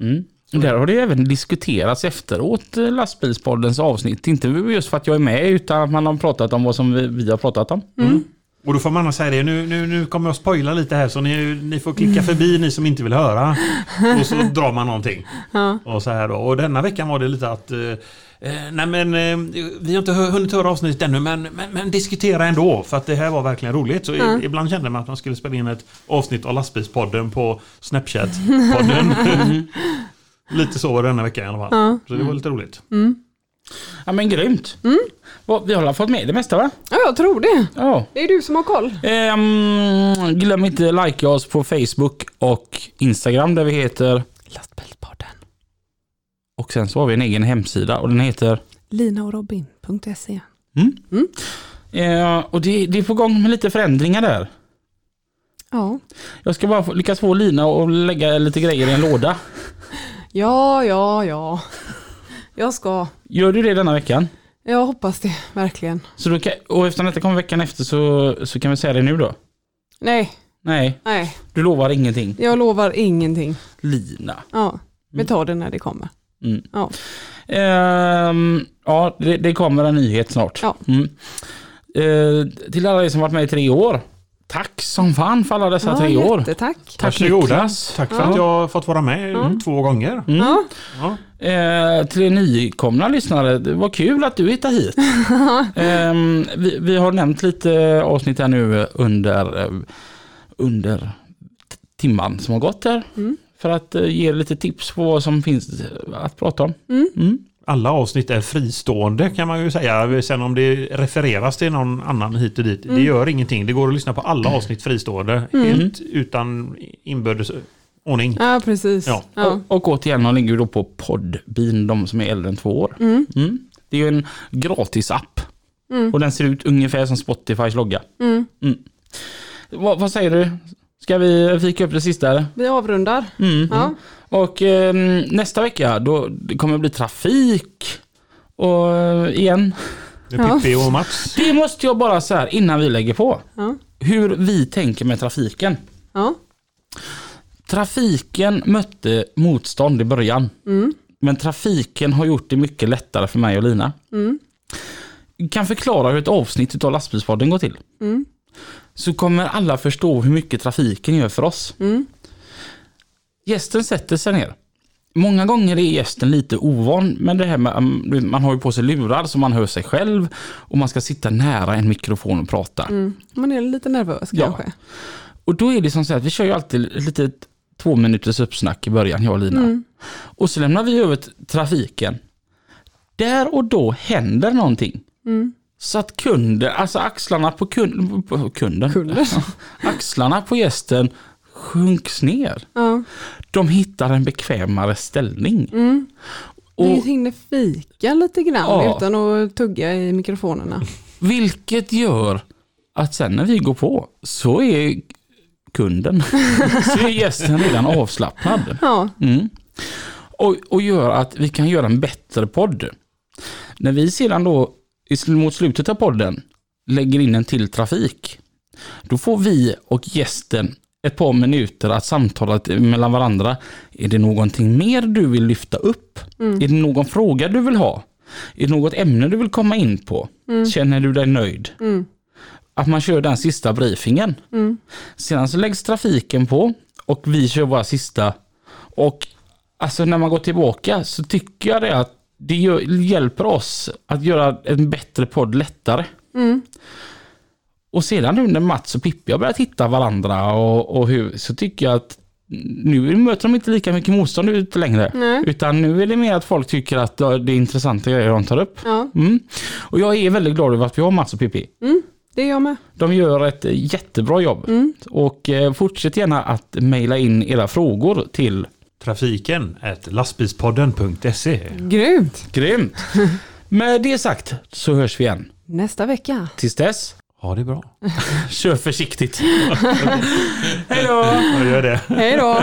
Mm. Där har det ju även diskuterats efteråt lastbilspoddens avsnitt. Inte just för att jag är med utan att man har pratat om vad som vi, vi har pratat om. Och då får man säga det, nu, nu, nu kommer jag spoila lite här så ni, ni får klicka förbi ni som inte vill höra. Och så drar man någonting. Ja. Och så här då. Och denna veckan var det lite att eh, eh, Nej men eh, vi har inte hunnit höra avsnittet ännu men, men, men diskutera ändå för att det här var verkligen roligt. Så Ja. ibland kände man att man skulle spela in ett avsnitt av lastbilspodden på Snapchat-podden. lite så var det denna veckan i alla fall. Ja. Så det var lite roligt. Ja men grymt. Vad- Vi har fått med det mesta va? ja, jag tror det. Ja. Det är du som har koll. Ehm, glöm inte att likea oss på Facebook och Instagram där vi heter Lastbilspodden. och sen så har vi en egen hemsida och den heter Linaorobin.se Eh, och det, det är på gång med lite förändringar där. Ja. Jag ska bara få, lyckas få Lina och lägga lite grejer i en låda. ja, ja, ja. Jag ska. Gör du det denna veckan? Jag hoppas det, verkligen. Så då kan, och eftersom detta kommer veckan efter så, så kan vi säga det nu då? Nej, Nej, nej. du lovar ingenting. Jag lovar ingenting. Lina. Ja, vi tar det när det kommer. Mm. Ja. Ehm, ja, det, det kommer en nyhet snart. Ja. Mm. Eh, till alla er som varit med i tre år. Tack som fan för alla dessa ja, tre år. Tack Varsågoda. Tack för Ja. att jag har fått vara med Ja. två gånger. Mm. Ja. Eh, till er nykomna lyssnare, det var kul att du hittade hit. Ehm, vi, vi har nämnt lite avsnitt här nu under, eh, under timman som har gått här. Mm. För att eh, ge lite tips på vad som finns att prata om. Mm. Mm. Alla avsnitt är fristående kan man ju säga. Sen om det refereras till någon annan hit och dit, det gör ingenting. Det går att lyssna på alla avsnitt fristående. Helt utan inbördes ordning. Ja, precis. Ja. Ja. Och, och återigen, de ligger då på Podbean, de som är äldre än två år. Mm. Mm. Det är ju en gratis app. Mm. Och den ser ut ungefär som Spotifys logga. Mm. Vad, vad säger du? Ska vi fika upp det sista? eller? Vi avrundar. Mm. Ja. Och eh, nästa vecka då det kommer det bli trafik. Och eh, igen. Ja. Pippi och Mats. Det måste jag bara så här innan vi lägger på. Ja. Hur vi tänker med trafiken. Ja. Trafiken mötte motstånd i början. Mm. Men trafiken har gjort det mycket lättare för mig och Lina. Mm. Kan förklara hur ett avsnitt av lastbilspodden går till. Mm. Så kommer alla förstå hur mycket trafiken gör för oss. Gästen sätter sig ner. Många gånger är gästen lite ovan med det här med, um, man har ju på sig lurar så man hör sig själv och man ska sitta nära en mikrofon och prata. Mm. Man är lite nervös Ja. kanske. Och då är det som så att vi kör ju alltid ett litet två minuters uppsnack i början, jag och Lina. Mm. Och så lämnar vi över trafiken. Där och då händer någonting. Mm. Så att kunden, alltså axlarna på, kund, på kunden, Kunden. axlarna på gästen sjunks ner. Ja. De hittar en bekvämare ställning. Mm. Och Vi hinner fika lite grann Ja. utan att tugga i mikrofonerna. vilket gör att sen när vi går på så är kunden, så är gästen redan avslappnad. Ja. Mm. Och, och gör att vi kan göra en bättre podd. När vi sedan då mot slutet av podden lägger in en till trafik, då får vi och gästen ett par minuter att samtala mellan varandra. Är det någonting mer du vill lyfta upp? Är det någon fråga du vill ha? Är det något ämne du vill komma in på? Känner du dig nöjd? Mm. Att man kör den sista briefingen. Mm. Sedan så läggs trafiken på och vi kör våra sista. Och alltså när man går tillbaka så tycker jag det att det hjälper oss att göra en bättre podd lättare. Mm. Och sedan nu när Mats och Pippi har börjat hitta varandra och, och hur, så tycker jag att nu möter de inte lika mycket motstånd ute längre. Nej. Utan nu är det mer att folk tycker att det är intressanta grejer de tar upp. Ja. Mm. Och jag är väldigt glad över att vi har Mats och Pippi. Det är jag med. De gör ett jättebra jobb. Och eh, fortsätt gärna att mejla in era frågor till Trafiken lastbilspodden.se. Grymt. Grymt! Med det sagt så hörs vi igen. Nästa vecka. Tills dess, Ja, det är bra. Kör försiktigt. Hej då! Hej då!